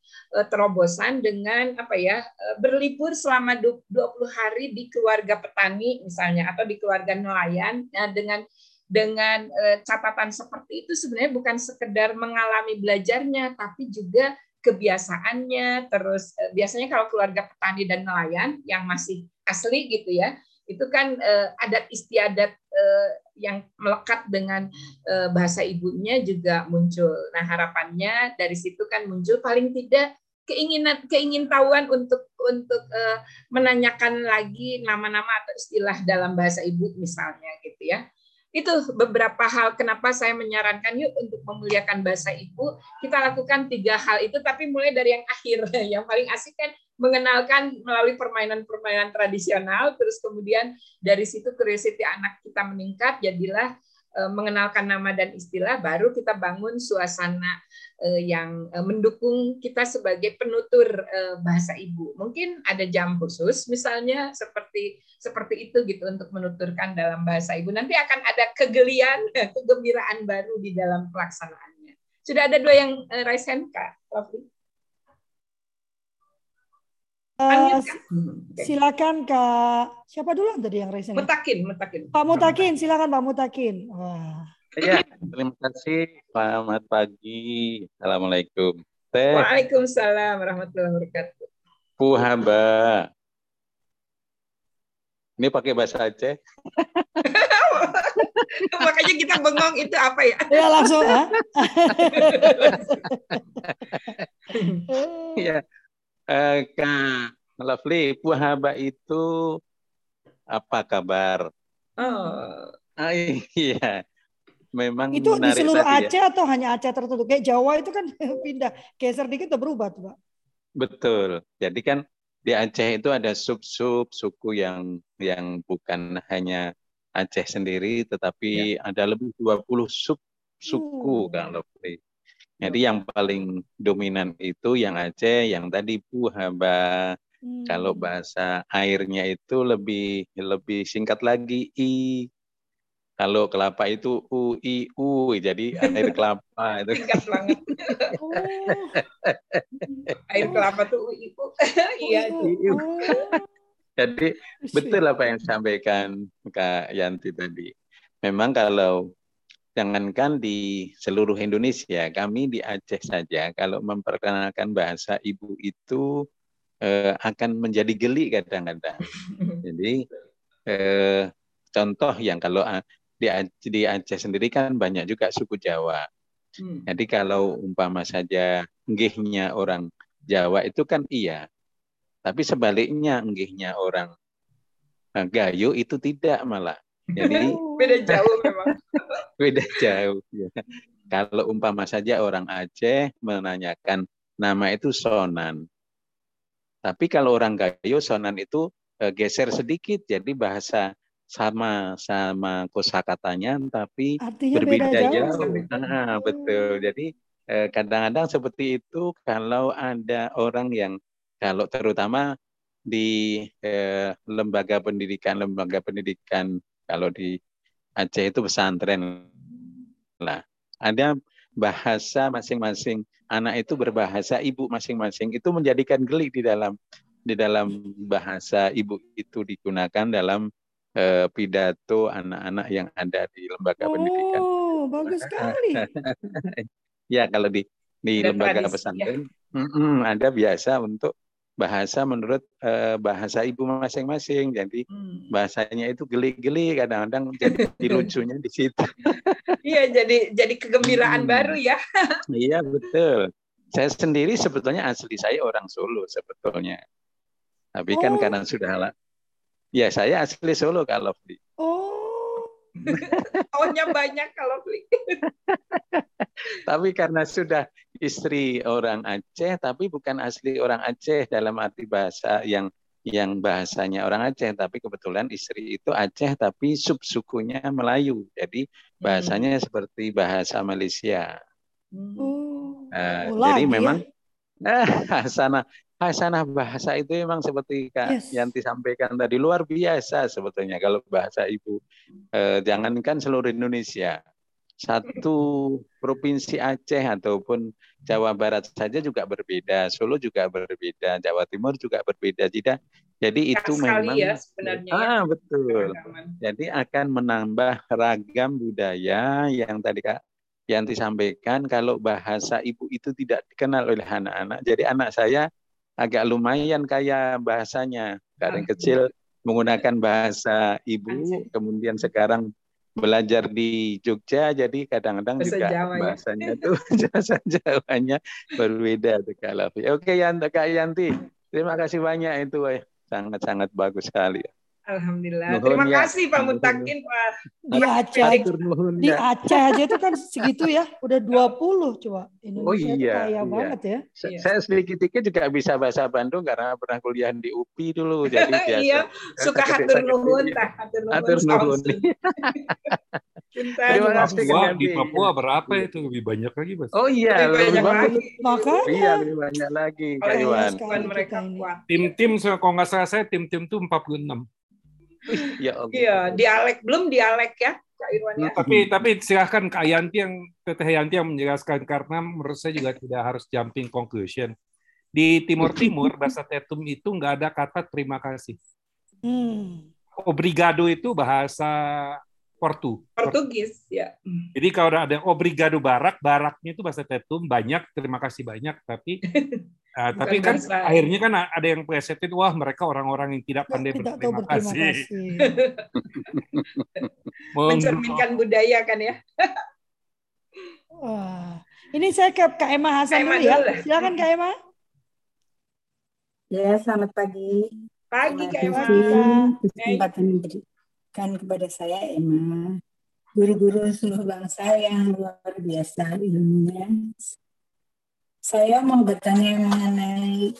terobosan dengan apa ya berlibur selama 20 hari di keluarga petani misalnya atau di keluarga nelayan nah, dengan dengan catatan seperti itu sebenarnya bukan sekedar mengalami belajarnya tapi juga kebiasaannya, terus eh, biasanya kalau keluarga petani dan nelayan yang masih asli gitu ya, itu kan uh, adat istiadat uh, yang melekat dengan bahasa ibunya juga muncul. Nah harapannya dari situ kan muncul paling tidak keinginan keingintahuan untuk untuk uh, menanyakan lagi nama-nama atau istilah dalam bahasa ibu misalnya gitu ya itu beberapa hal kenapa saya menyarankan yuk untuk memuliakan bahasa ibu kita lakukan tiga hal itu tapi mulai dari yang akhir. Yang paling asik kan mengenalkan melalui permainan-permainan tradisional terus kemudian dari situ curiosity anak kita meningkat jadilah mengenalkan nama dan istilah, baru kita bangun suasana eh, yang eh, mendukung kita sebagai penutur bahasa ibu. Mungkin ada jam khusus, misalnya seperti seperti itu gitu untuk menuturkan dalam bahasa ibu. Nanti akan ada kegelian, kegembiraan baru di dalam pelaksanaannya. Sudah ada dua yang raise hand, Kak. Lovely. Uh, silakan Kak. Siapa dulu tadi yang raise Mutakin, Mutakin. Pak Mutakin, silakan Pak Mutakin. Wah. Ya, terima kasih. Selamat pagi. Assalamualaikum. Teh. Waalaikumsalam warahmatullahi wabarakatuh. Puhaba. Ini pakai bahasa Aceh. Makanya kita bengong itu apa ya? Ya langsung ya. Eh, Kak Lovely, Puhaba itu apa kabar? Oh, ah, iya. Memang itu di seluruh ya. Aceh ya. atau hanya Aceh tertentu? Kayak Jawa itu kan pindah, geser dikit udah berubah tuh, Pak. Betul. Jadi kan di Aceh itu ada sub-sub suku yang yang bukan hanya Aceh sendiri tetapi ya. ada lebih 20 sub suku hmm. kalau jadi yang paling dominan itu yang Aceh, yang tadi Buhaba. Hmm. Kalau bahasa airnya itu lebih lebih singkat lagi I. Kalau kelapa itu U I U, jadi air kelapa itu. Singkat banget. Oh. air kelapa tuh U I U. Iya. Oh. Jadi betul apa yang disampaikan Kak Yanti tadi. Memang kalau jangankan di seluruh Indonesia, kami di Aceh saja kalau memperkenalkan bahasa ibu itu eh, akan menjadi geli kadang-kadang. Jadi eh, contoh yang kalau di Aceh, di Aceh sendiri kan banyak juga suku Jawa. Hmm. Jadi kalau umpama saja nggihnya orang Jawa itu kan iya. Tapi sebaliknya nggihnya orang eh, Gayo itu tidak malah. Jadi beda jauh memang. beda jauh ya. Kalau umpama saja orang Aceh menanyakan nama itu Sonan. Tapi kalau orang Gayo Sonan itu eh, geser sedikit jadi bahasa sama sama kosakatanya tapi Artinya berbeda beda jauh. jauh. Nah, betul. Jadi eh, kadang-kadang seperti itu kalau ada orang yang kalau terutama di eh, lembaga pendidikan lembaga pendidikan kalau di Aceh itu pesantren lah ada bahasa masing-masing anak itu berbahasa ibu masing-masing itu menjadikan geli di dalam di dalam bahasa ibu itu digunakan dalam uh, pidato anak-anak yang ada di lembaga oh, pendidikan. Oh, bagus sekali. ya, kalau di di ada lembaga pesantren ya? ada biasa untuk bahasa menurut uh, bahasa ibu masing-masing. Jadi hmm. bahasanya itu geli-geli kadang-kadang jadi lucunya di situ. iya, jadi jadi kegembiraan hmm. baru ya. iya, betul. Saya sendiri sebetulnya asli saya orang Solo sebetulnya. Tapi kan oh. kan karena sudah Ya, saya asli Solo Lovely. Oh. Ohnya banyak kalau Lovely. tapi karena sudah istri orang Aceh, tapi bukan asli orang Aceh dalam arti bahasa yang yang bahasanya orang Aceh, tapi kebetulan istri itu Aceh tapi subsukunya Melayu. Jadi bahasanya hmm. seperti bahasa Malaysia. Hmm. Uh, oh, jadi memang ya? eh, sana hasanah bahasa itu memang seperti Kak yes. Yanti sampaikan tadi luar biasa sebetulnya kalau bahasa ibu eh, jangankan seluruh Indonesia satu provinsi Aceh ataupun Jawa Barat saja juga berbeda Solo juga berbeda Jawa Timur juga berbeda tidak jadi itu memang ya sebenarnya ya. ah betul jadi akan menambah ragam budaya yang tadi Kak Yanti sampaikan kalau bahasa ibu itu tidak dikenal oleh anak-anak jadi anak saya agak lumayan kaya bahasanya. Karena kecil menggunakan bahasa ibu, kemudian sekarang belajar di Jogja, jadi kadang-kadang juga Jawa, ya? bahasanya ya? tuh bahasa Jawanya berbeda tuh. Oke Yanti, Kak Yanti, terima kasih banyak itu, sangat-sangat bagus sekali. Alhamdulillah. Nuhun Terima ya. kasih Pak Mutakin Pak. Di Aceh, di Aceh aja itu kan segitu ya, udah 20 coba. Indonesia oh iya. Kaya iya. banget ya. Iya. Saya sedikit-sedikit juga bisa bahasa Bandung karena pernah kuliah di UPI dulu jadi biasa. iya, suka hatur nuhun hatur nuhun. Terima kasih. Papua, di Papua berapa itu lebih banyak lagi, Mas? Oh iya, lebih, lebih banyak lagi. Makanya. Iya, lebih banyak lagi, Kak Iwan. Tim-tim kalau nggak salah saya tim-tim tuh 46 ya Allah. Iya, dialek belum dialek ya. Kak Irwan ya. Tapi tapi silahkan Kak Yanti yang Teteh Yanti yang menjelaskan karena menurut saya juga tidak harus jumping conclusion. Di Timur Timur bahasa Tetum itu nggak ada kata terima kasih. Hmm. Obrigado itu bahasa Portu. Portugis, ya. Jadi kalau ada obrigado barak, baraknya itu bahasa Tetum banyak, terima kasih banyak, tapi uh, tapi kan akhirnya kan ada yang presetin, wah mereka orang-orang yang tidak pandai tidak berterima, berterima kasih. kasih. Mencerminkan budaya kan ya. wah. Ini saya ke Kak Emma Hasan dulu ya. Silakan Kak Emma. Ya, selamat pagi. Pagi Kak Emma. Kesempatan diberi berikan kepada saya Emma, guru-guru seluruh bangsa yang luar biasa ilmunya. Saya mau bertanya mengenai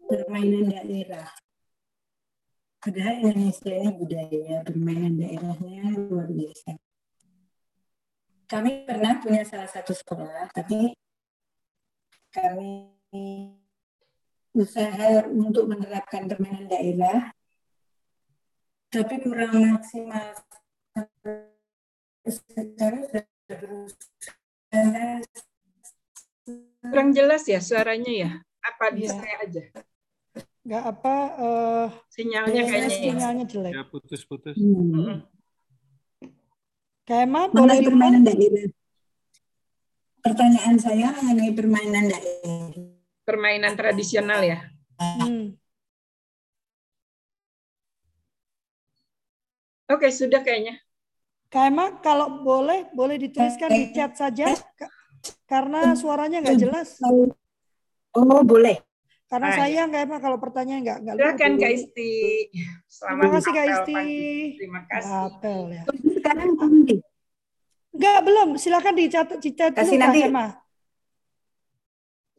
permainan daerah. Padahal Indonesia ini budaya permainan daerahnya luar biasa. Kami pernah punya salah satu sekolah, tapi kami usaha untuk menerapkan permainan daerah, tapi kurang maksimal kurang jelas ya suaranya ya apa di ya. saya aja nggak apa uh, sinyalnya kayaknya ya. sinyalnya jelek ya putus-putus hmm. kayak boleh permainan daerah pertanyaan saya mengenai permainan daerah permainan tradisional ya hmm. Oke, sudah kayaknya. Kak kalau boleh, boleh dituliskan di chat saja, karena suaranya nggak jelas. Oh, boleh. Karena Hai. saya nggak emang kalau pertanyaan nggak nggak. Silakan Kak Isti. Selamat Terima kasih Kak Isti. Terima kasih. Apel ya. Sekarang Enggak belum. Silakan dicatat dicatat Kasih dulu, nanti. Emma.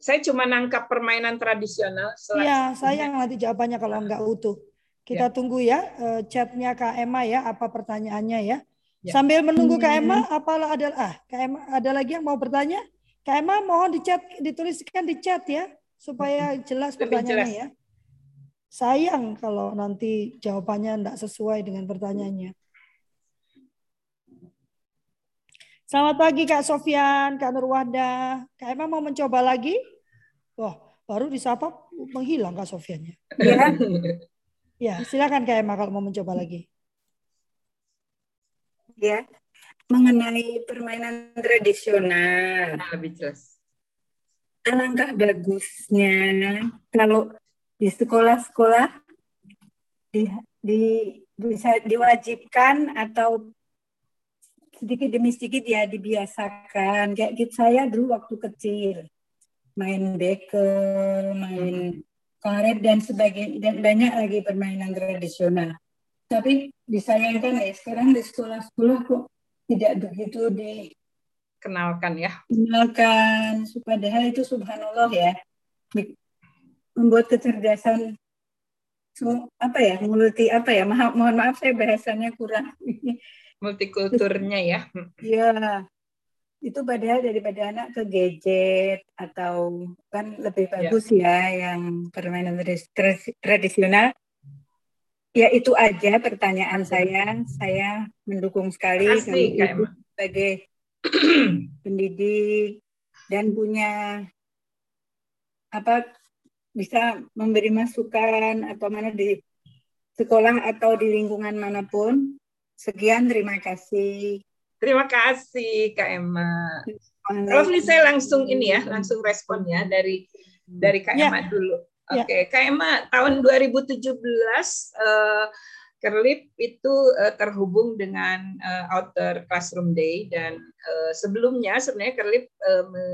Saya cuma nangkap permainan tradisional. Iya, saya nanti jawabannya kalau nggak utuh. Kita ya. tunggu ya uh, chatnya Kak Emma ya, apa pertanyaannya ya. Ya. Sambil menunggu Kak Emma, hmm. apalah ada ah Kak Emma ada lagi yang mau bertanya? Kak Emma mohon di chat dituliskan di chat ya supaya hmm. jelas pertanyaannya ya. Sayang kalau nanti jawabannya tidak sesuai dengan pertanyaannya. Selamat pagi Kak Sofian, Kak Nurwada. Kak Emma mau mencoba lagi? Wah, baru disapa menghilang Kak Sofiannya. Ya. Ya, silakan Kak Emma kalau mau mencoba lagi. Ya, mengenai permainan tradisional. Nah, lebih jelas. Alangkah bagusnya kalau di sekolah-sekolah di, di bisa diwajibkan atau sedikit demi sedikit ya dibiasakan kayak gitu saya dulu waktu kecil main bekel main karet dan sebagainya dan banyak lagi permainan tradisional. Tapi disayangkan ya sekarang di sekolah-sekolah kok tidak begitu dikenalkan ya. Kenalkan, padahal itu subhanallah ya membuat kecerdasan apa ya multi apa ya maaf mohon maaf saya bahasanya kurang multikulturnya ya. Iya itu padahal daripada anak ke gadget atau kan lebih ya. bagus ya, ya yang permainan tradisional ya itu aja pertanyaan saya saya mendukung sekali Asli, sebagai pendidik dan punya apa bisa memberi masukan atau mana di sekolah atau di lingkungan mana pun sekian terima kasih Terima kasih Kak Emma. Kalau saya langsung ini ya, langsung respon ya dari dari Kak ya. Emma dulu. Ya. Oke, okay. Kak Emma tahun 2017 uh, Kerlip itu uh, terhubung dengan uh, Outer Classroom Day dan uh, sebelumnya sebenarnya Kerlip uh, me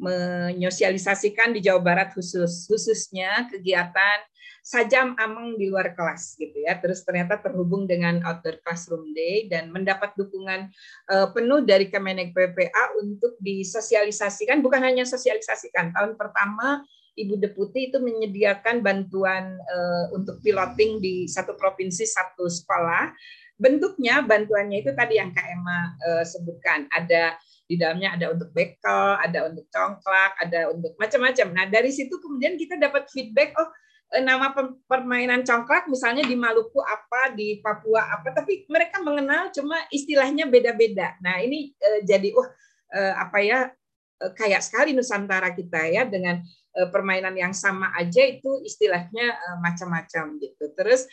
menyosialisasikan di Jawa Barat khusus khususnya kegiatan sajam ameng di luar kelas gitu ya. Terus ternyata terhubung dengan outdoor classroom day dan mendapat dukungan uh, penuh dari Kemenek PPA untuk disosialisasikan bukan hanya sosialisasikan. Tahun pertama Ibu Deputi itu menyediakan bantuan uh, untuk piloting di satu provinsi satu sekolah. Bentuknya bantuannya itu tadi yang Kak Emma uh, sebutkan. Ada di dalamnya ada untuk bekel, ada untuk congklak, ada untuk macam-macam. Nah dari situ kemudian kita dapat feedback, oh Eh, nama permainan congklak misalnya di Maluku apa, di Papua apa, tapi mereka mengenal cuma istilahnya beda-beda. Nah ini eh, jadi wah eh, apa ya kayak sekali Nusantara kita ya dengan permainan yang sama aja itu istilahnya eh, macam-macam gitu. Terus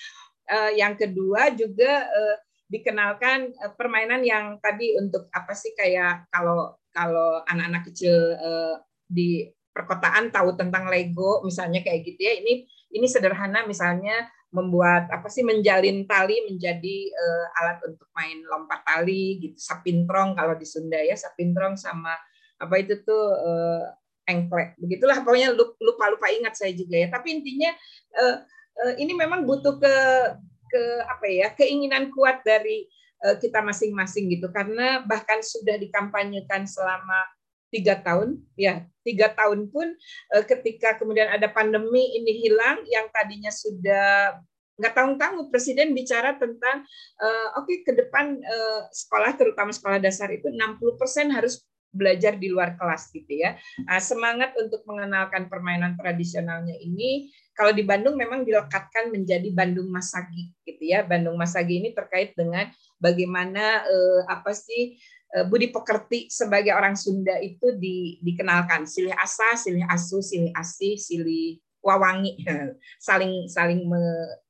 eh, yang kedua juga eh, dikenalkan eh, permainan yang tadi untuk apa sih kayak kalau kalau anak-anak kecil eh, di perkotaan tahu tentang Lego misalnya kayak gitu ya ini ini sederhana misalnya membuat apa sih menjalin tali menjadi uh, alat untuk main lompat tali gitu sapintrong kalau di Sunda ya sapintrong sama apa itu tuh uh, engklek. Begitulah pokoknya lupa lupa ingat saya juga ya. Tapi intinya uh, uh, ini memang butuh ke ke apa ya keinginan kuat dari uh, kita masing-masing gitu. Karena bahkan sudah dikampanyekan selama tiga tahun ya tiga tahun pun ketika kemudian ada pandemi ini hilang yang tadinya sudah nggak tanggung-tanggung presiden bicara tentang uh, oke okay, ke depan uh, sekolah terutama sekolah dasar itu 60% harus belajar di luar kelas gitu ya. Nah, semangat untuk mengenalkan permainan tradisionalnya ini kalau di Bandung memang dilekatkan menjadi Bandung Masagi gitu ya. Bandung Masagi ini terkait dengan bagaimana eh, apa sih eh, budi pekerti sebagai orang Sunda itu di, dikenalkan silih asa, silih asu, silih asih, silih wawangi saling saling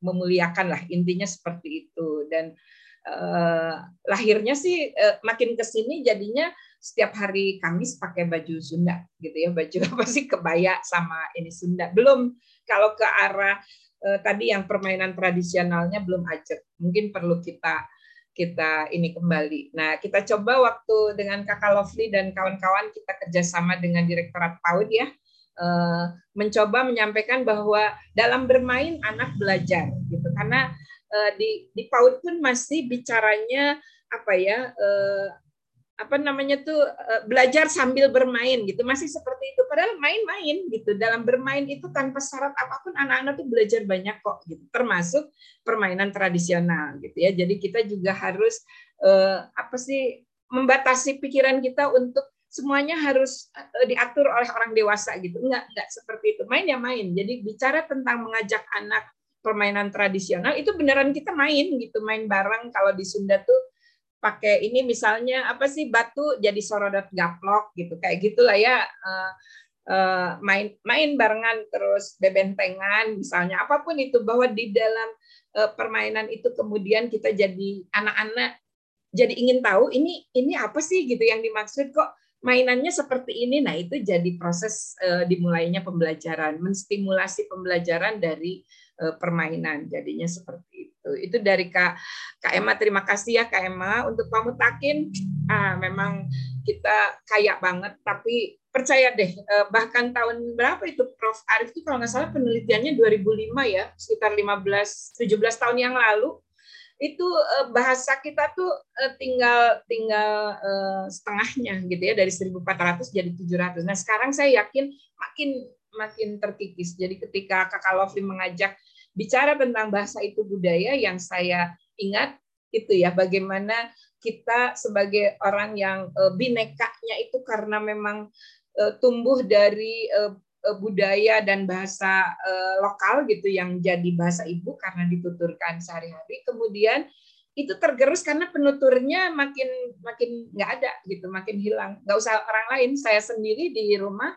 memuliakan lah intinya seperti itu dan eh, lahirnya sih eh, makin ke sini jadinya setiap hari Kamis pakai baju Sunda gitu ya. Baju apa sih? Kebaya sama ini Sunda. Belum. Kalau ke arah eh, tadi yang permainan tradisionalnya belum ajak. Mungkin perlu kita kita ini kembali. Nah, kita coba waktu dengan Kakak Lovely dan kawan-kawan kita kerjasama dengan Direktorat PAUD ya, Eh, mencoba menyampaikan bahwa dalam bermain anak belajar gitu. Karena eh, di di PAUD pun masih bicaranya apa ya eh, apa namanya tuh belajar sambil bermain gitu. Masih seperti itu. Padahal main-main gitu. Dalam bermain itu tanpa syarat apa pun anak-anak tuh belajar banyak kok gitu. Termasuk permainan tradisional gitu ya. Jadi kita juga harus apa sih membatasi pikiran kita untuk semuanya harus eh, diatur oleh orang dewasa gitu. Enggak, enggak seperti itu. Main ya main. Jadi bicara tentang mengajak anak permainan tradisional itu beneran kita main gitu, main bareng. Kalau di Sunda tuh pakai ini misalnya apa sih batu jadi sorodot gaplok gitu kayak gitulah ya uh, main main barengan terus bebentengan misalnya apa pun itu bahwa di dalam uh, permainan itu kemudian kita jadi anak-anak jadi ingin tahu ini ini apa sih gitu yang dimaksud kok mainannya seperti ini. Nah, itu jadi proses uh, dimulainya pembelajaran, menstimulasi pembelajaran dari uh, permainan. Jadinya seperti itu. Itu dari Kak Kak Emma. Terima kasih ya Kak Emma untuk pamutakin. Ah, memang kita kaya banget, tapi percaya deh uh, bahkan tahun berapa itu Prof Arif itu kalau nggak salah penelitiannya 2005 ya, sekitar 15 17 tahun yang lalu itu uh, bahasa kita tuh uh, tinggal tinggal setengahnya gitu ya dari 1400 jadi 700. Nah, sekarang saya yakin makin makin terkikis. Jadi ketika Kakak Lovely mengajak bicara tentang bahasa itu budaya yang saya ingat itu ya bagaimana kita sebagai orang yang uh, binekanya itu karena memang uh, tumbuh dari Eh, budaya dan bahasa lokal gitu yang jadi bahasa ibu karena dituturkan sehari-hari kemudian itu tergerus karena penuturnya makin makin nggak ada gitu makin hilang. Nggak usah orang lain saya sendiri di rumah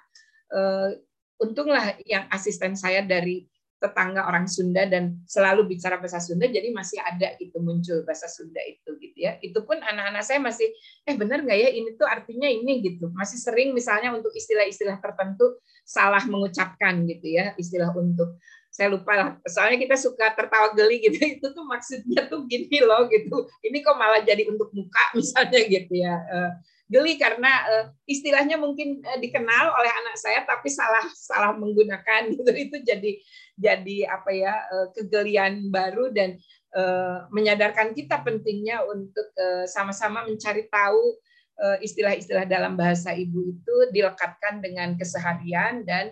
untunglah yang asisten saya dari tetangga orang Sunda dan selalu bicara bahasa Sunda jadi masih ada gitu muncul bahasa Sunda itu gitu ya. Itu pun anak-anak saya masih eh benar nggak ya? Ini tuh artinya ini gitu. Masih sering misalnya untuk istilah-istilah tertentu salah mengucapkan gitu ya istilah untuk saya lupa lah. Soalnya kita suka tertawa geli gitu itu tuh maksudnya tuh gini loh gitu. Ini kok malah jadi untuk muka misalnya gitu ya. Eh, geli karena uh, istilahnya mungkin uh, dikenal oleh anak saya tapi salah salah menggunakan gitu. Itu jadi jadi apa ya uh, kegelian baru dan uh, menyadarkan kita pentingnya untuk sama-sama mencari tahu istilah-istilah dalam bahasa ibu itu dilekatkan dengan keseharian dan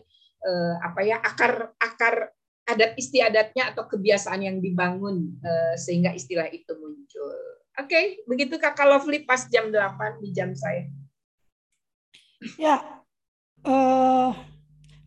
apa ya akar akar adat istiadatnya atau kebiasaan yang dibangun sehingga istilah itu muncul. Oke, okay, begitu Kakak Lovely pas jam 8 di jam saya. Ya, uh,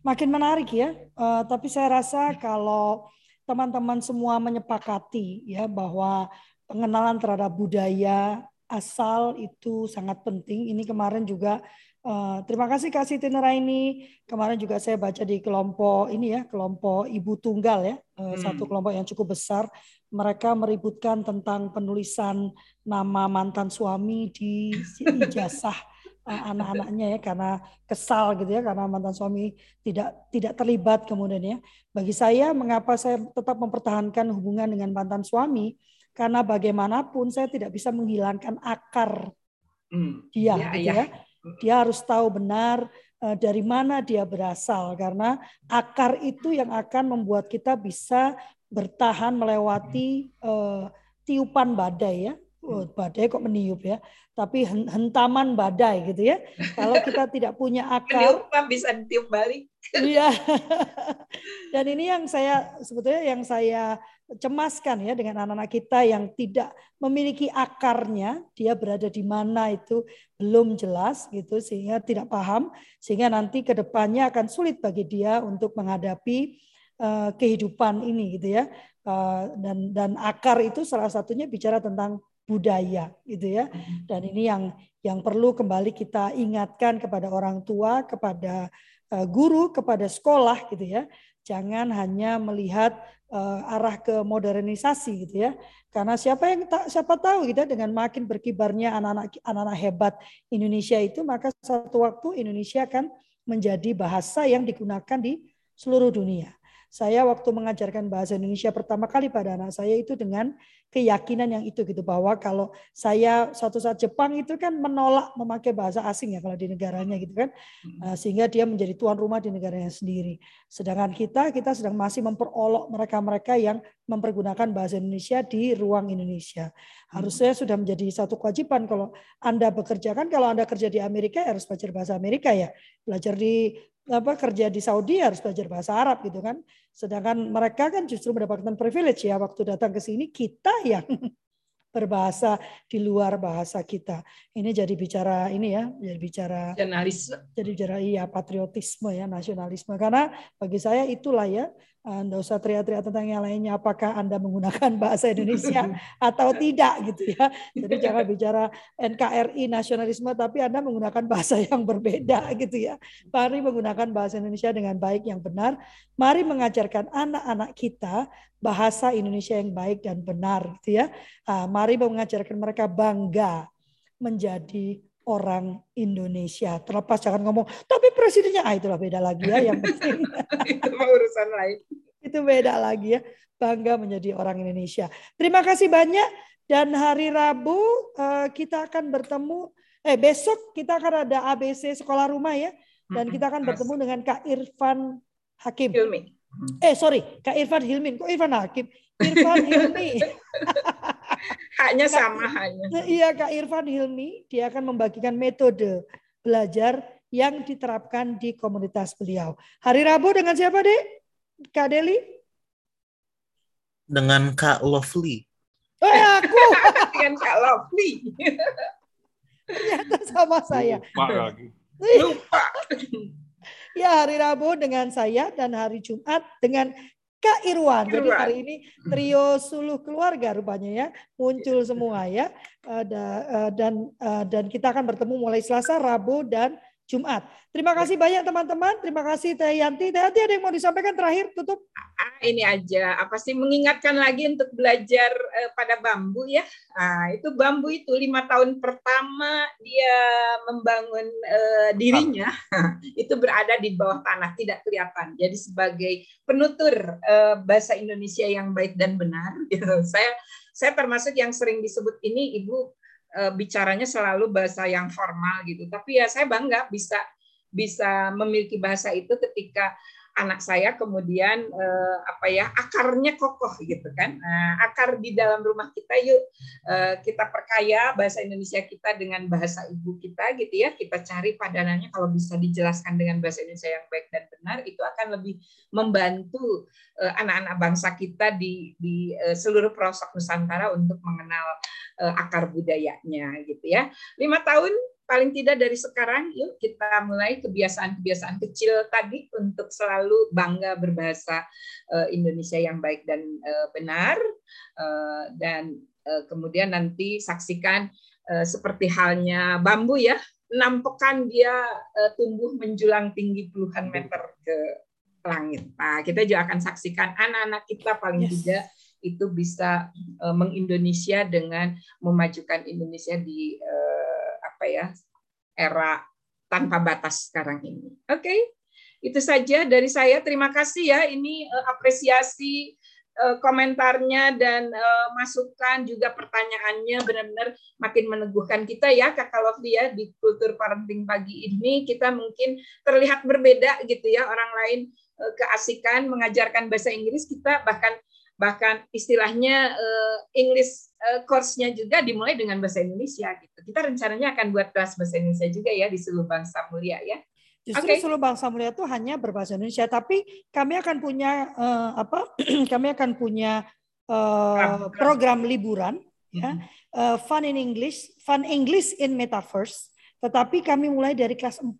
makin menarik ya. Uh, tapi saya rasa kalau teman-teman semua menyepakati ya bahwa pengenalan terhadap budaya asal itu sangat penting. Ini kemarin juga uh, terima kasih kasih Siti ini. Kemarin juga saya baca di kelompok ini ya, kelompok ibu tunggal ya, uh, hmm. satu kelompok yang cukup besar mereka meributkan tentang penulisan nama mantan suami di ijazah anak-anaknya ya karena kesal gitu ya karena mantan suami tidak tidak terlibat kemudian ya. Bagi saya mengapa saya tetap mempertahankan hubungan dengan mantan suami karena bagaimanapun saya tidak bisa menghilangkan akar hmm. dia ya, gitu ya. ya. Dia harus tahu benar uh, dari mana dia berasal karena akar itu yang akan membuat kita bisa bertahan melewati uh, tiupan badai ya. Oh, badai kok meniup ya, tapi hentaman badai gitu ya. Kalau kita tidak punya akar, meniup bisa tiup balik. Iya. Dan ini yang saya sebetulnya yang saya cemaskan ya dengan anak-anak kita yang tidak memiliki akarnya, dia berada di mana itu belum jelas gitu sehingga tidak paham sehingga nanti ke depannya akan sulit bagi dia untuk menghadapi uh, kehidupan ini gitu ya. Uh, dan dan akar itu salah satunya bicara tentang budaya gitu ya. Mm-hmm. Dan ini yang yang perlu kembali kita ingatkan kepada orang tua, kepada uh, guru, kepada sekolah gitu ya. Jangan hanya melihat uh, arah ke modernisasi gitu ya. Karena siapa yang tak siapa tahu gitu ya, dengan makin berkibarnya anak-anak anak-anak hebat Indonesia itu maka satu waktu Indonesia akan menjadi bahasa yang digunakan di seluruh dunia. Saya waktu mengajarkan bahasa Indonesia pertama kali pada anak saya itu dengan keyakinan yang itu gitu bahwa kalau saya suatu saat Jepang itu kan menolak memakai bahasa asing ya kalau di negaranya gitu kan uh, sehingga dia menjadi tuan rumah di negaranya sendiri. Sedangkan kita kita sedang masih memperolok mereka-mereka yang mempergunakan bahasa Indonesia di ruang Indonesia. Harusnya sudah menjadi satu kewajiban kalau Anda bekerja kan kalau Anda kerja di Amerika harus belajar bahasa Amerika ya. Belajar di apa kerja di Saudi harus belajar bahasa Arab gitu kan. Sedangkan mereka kan justru mendapatkan privilege ya waktu datang ke sini kita yang berbahasa di luar bahasa kita. Ini jadi bicara ini ya, jadi bicara nasionalisme. Jadi bicara iya patriotisme ya, nasionalisme karena bagi saya itulah ya anda usah teriak-teriak tentang yang lainnya apakah Anda menggunakan bahasa Indonesia atau tidak gitu ya. Jadi jangan bicara NKRI nasionalisme tapi Anda menggunakan bahasa yang berbeda gitu ya. Mari menggunakan bahasa Indonesia dengan baik yang benar. Mari mengajarkan anak-anak kita bahasa Indonesia yang baik dan benar gitu ya. Ah, mari mengajarkan mereka bangga menjadi orang Indonesia. Terlepas jangan ngomong, tapi presidennya, ah itulah beda lagi ya yang penting. itu urusan lain. itu beda lagi ya. Bangga menjadi orang Indonesia. Terima kasih banyak dan hari Rabu uh, kita akan bertemu eh besok kita akan ada ABC sekolah rumah ya dan kita akan bertemu dengan Kak Irfan Hakim. Hilmi. Eh sorry, Kak Irfan Hilmin. Kok Irfan Hakim? Irfan Hilmi. Haknya sama hanya. Iya Kak Irfan Hilmi, dia akan membagikan metode belajar yang diterapkan di komunitas beliau. Hari Rabu dengan siapa, Dek? Kak Deli? Dengan Kak Lovely. Oh, ya, aku. dengan Kak Lovely. Ternyata sama saya. Lupa lagi. Lupa. Ya, hari Rabu dengan saya dan hari Jumat dengan Kak Irwan. Jadi hari ini trio suluh keluarga rupanya ya muncul semua ya. Ada eh, dan eh, dan kita akan bertemu mulai Selasa, Rabu dan Jumat. Terima kasih banyak teman-teman. Terima kasih Teh Yanti. Teh Yanti ada yang mau disampaikan terakhir tutup? Ah, ini aja apa sih mengingatkan lagi untuk belajar uh, pada bambu ya. Nah, itu bambu itu lima tahun pertama dia membangun uh, dirinya itu berada di bawah tanah tidak kelihatan. Jadi sebagai penutur uh, bahasa Indonesia yang baik dan benar gitu. Saya saya termasuk yang sering disebut ini ibu bicaranya selalu bahasa yang formal gitu. Tapi ya saya bangga bisa bisa memiliki bahasa itu ketika anak saya kemudian eh, apa ya akarnya kokoh gitu kan. Nah, akar di dalam rumah kita yuk eh, kita perkaya bahasa Indonesia kita dengan bahasa ibu kita gitu ya. Kita cari padanannya. Kalau bisa dijelaskan dengan bahasa Indonesia yang baik dan benar itu akan lebih membantu eh, anak-anak bangsa kita di di eh, seluruh pelosok Nusantara untuk mengenal eh, akar budayanya gitu ya. Lima tahun paling tidak dari sekarang yuk kita mulai kebiasaan-kebiasaan kecil tadi untuk selalu bangga berbahasa uh, Indonesia yang baik dan uh, benar uh, dan uh, kemudian nanti saksikan uh, seperti halnya bambu ya enam pekan dia uh, tumbuh menjulang tinggi puluhan meter ke langit. Nah, kita juga akan saksikan anak-anak kita paling yes. tidak itu bisa uh, mengindonesia dengan memajukan Indonesia di uh, apa ya era tanpa batas sekarang ini. Oke, okay? itu saja dari saya. Terima kasih ya. Ini uh, apresiasi uh, komentarnya dan uh, masukan juga pertanyaannya benar-benar makin meneguhkan kita ya Kakak Lovely ya di kultur parenting pagi ini kita mungkin terlihat berbeda gitu ya orang lain uh, keasikan mengajarkan bahasa Inggris kita bahkan bahkan istilahnya uh, English course-nya juga dimulai dengan bahasa Indonesia gitu. Kita rencananya akan buat kelas bahasa Indonesia juga ya di seluruh bangsa mulia ya. Justru okay. seluruh bangsa mulia itu hanya berbahasa Indonesia, tapi kami akan punya uh, apa? kami akan punya uh, program liburan ya, uh, fun in English, fun English in Metaverse. Tetapi kami mulai dari kelas 4.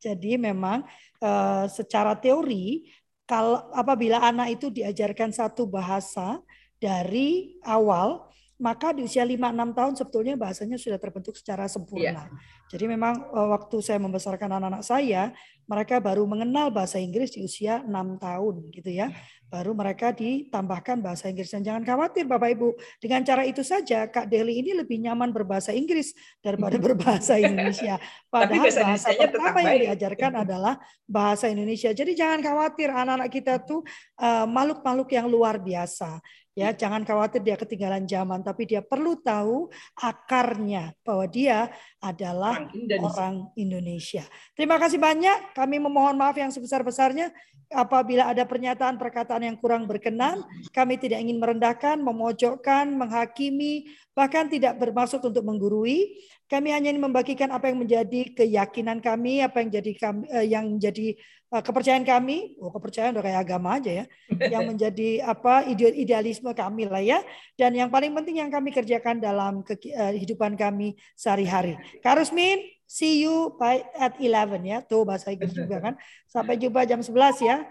Jadi memang uh, secara teori kalau apabila anak itu diajarkan satu bahasa dari awal maka di usia 5-6 tahun sebetulnya bahasanya sudah terbentuk secara sempurna. Yeah. Jadi memang eh, waktu saya membesarkan anak-anak saya, mereka baru mengenal bahasa Inggris di usia 6 tahun gitu ya. Baru mereka ditambahkan bahasa Inggris. Dan jangan khawatir Bapak Ibu, dengan cara itu saja Kak Deli ini lebih nyaman berbahasa Inggris daripada berbahasa Indonesia. Padahal bahasa, bahasa pertama yang diajarkan adalah bahasa Indonesia. Jadi jangan khawatir anak-anak kita tuh uh, makhluk-makhluk yang luar biasa. Ya, jangan khawatir dia ketinggalan zaman, tapi dia perlu tahu akarnya bahwa dia adalah orang Indonesia. Orang Indonesia. Terima kasih banyak. Kami memohon maaf yang sebesar-besarnya apabila ada pernyataan perkataan yang kurang berkenan. Kami tidak ingin merendahkan, memojokkan, menghakimi, bahkan tidak bermaksud untuk menggurui. Kami hanya ingin membagikan apa yang menjadi keyakinan kami, apa yang jadi kami, eh, yang menjadi Eh, kepercayaan kami, oh kepercayaan udah kayak agama aja ya, yang menjadi apa idealisme kami lah ya, dan yang paling penting yang kami kerjakan dalam kehidupan eh, kami sehari-hari. Kak Rusmin, see you by at 11 ya, tuh bahasa Inggris juga kan. Sampai jumpa jam 11 ya.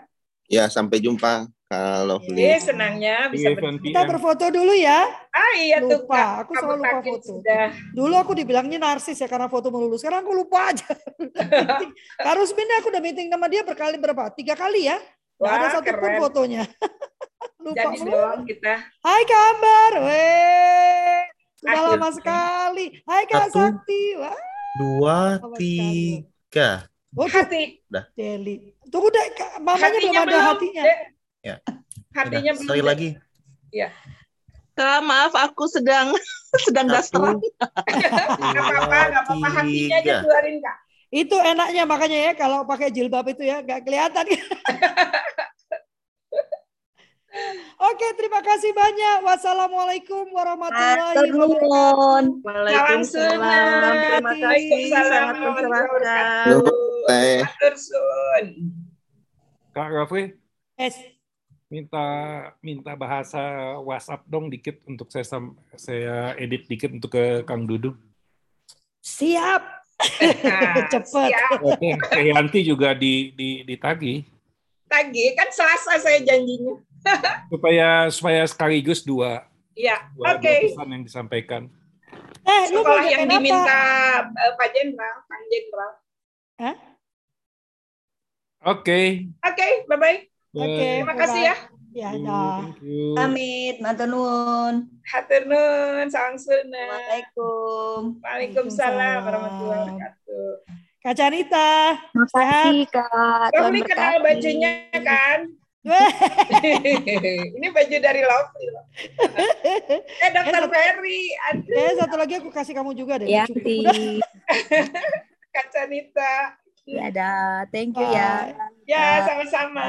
Ya, sampai jumpa kalau Iya, senangnya bisa ber Kita berfoto dulu ya. Ah iya lupa. tuh Kak. Aku selalu lupa foto. Sudah. Dulu aku dibilangnya narsis ya karena foto melulu. Sekarang aku lupa aja. Harus Rusmin aku udah meeting sama dia berkali berapa? Tiga kali ya. Gak ada satu pun fotonya. lupa Jadi dong kita. Hai kabar. Weh. Sudah lama sekali. Hai Kak Satu, Sakti. Wah. Dua, tiga. Oh, hati. Dah. Deli. Tunggu deh, mamanya belum ada hatinya. De Ya. Hatinya Udah, sekali lagi. Ya. Kak, maaf aku sedang sedang daster. Enggak apa-apa, enggak apa-apa hatinya aja keluarin, Kak. Itu enaknya makanya ya kalau pakai jilbab itu ya nggak kelihatan. Oke, terima kasih banyak. Wassalamualaikum warahmatullahi wabarakatuh. Waalaikumsalam. Terima kasih. Sangat mencerahkan. Kak Raffi. Yes minta minta bahasa WhatsApp dong dikit untuk saya saya edit dikit untuk ke Kang Dudung. Siap. Cepat. Oke, Yanti juga di di ditagi. Tagi kan Selasa saya janjinya. Supaya supaya sekaligus dua. Iya. Oke. Okay. pesan yang disampaikan. Eh, Sekolah yang diminta uh, Pak Jenderal, Kang Jenderal. Oke. Okay. Oke, okay, bye bye. Oke, okay, terima kasih ya. Ya, dah. Amit, matur nuwun. Hatur nuwun, salam sunah. Assalamualaikum. Waalaikumsalam warahmatullahi wabarakatuh. Kak Carita. Makasih, Kak. Kamu kenal bajunya kan? ini baju dari Lovely loh. eh, Dokter eh, Ferry. Eh, satu lagi aku kasih kamu juga deh. Ya, Kak Canita. Iya, dah. Thank you ya. Ya, sama-sama.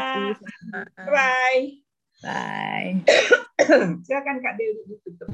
Bye. Bye. Silakan Kak Dewi ditutup.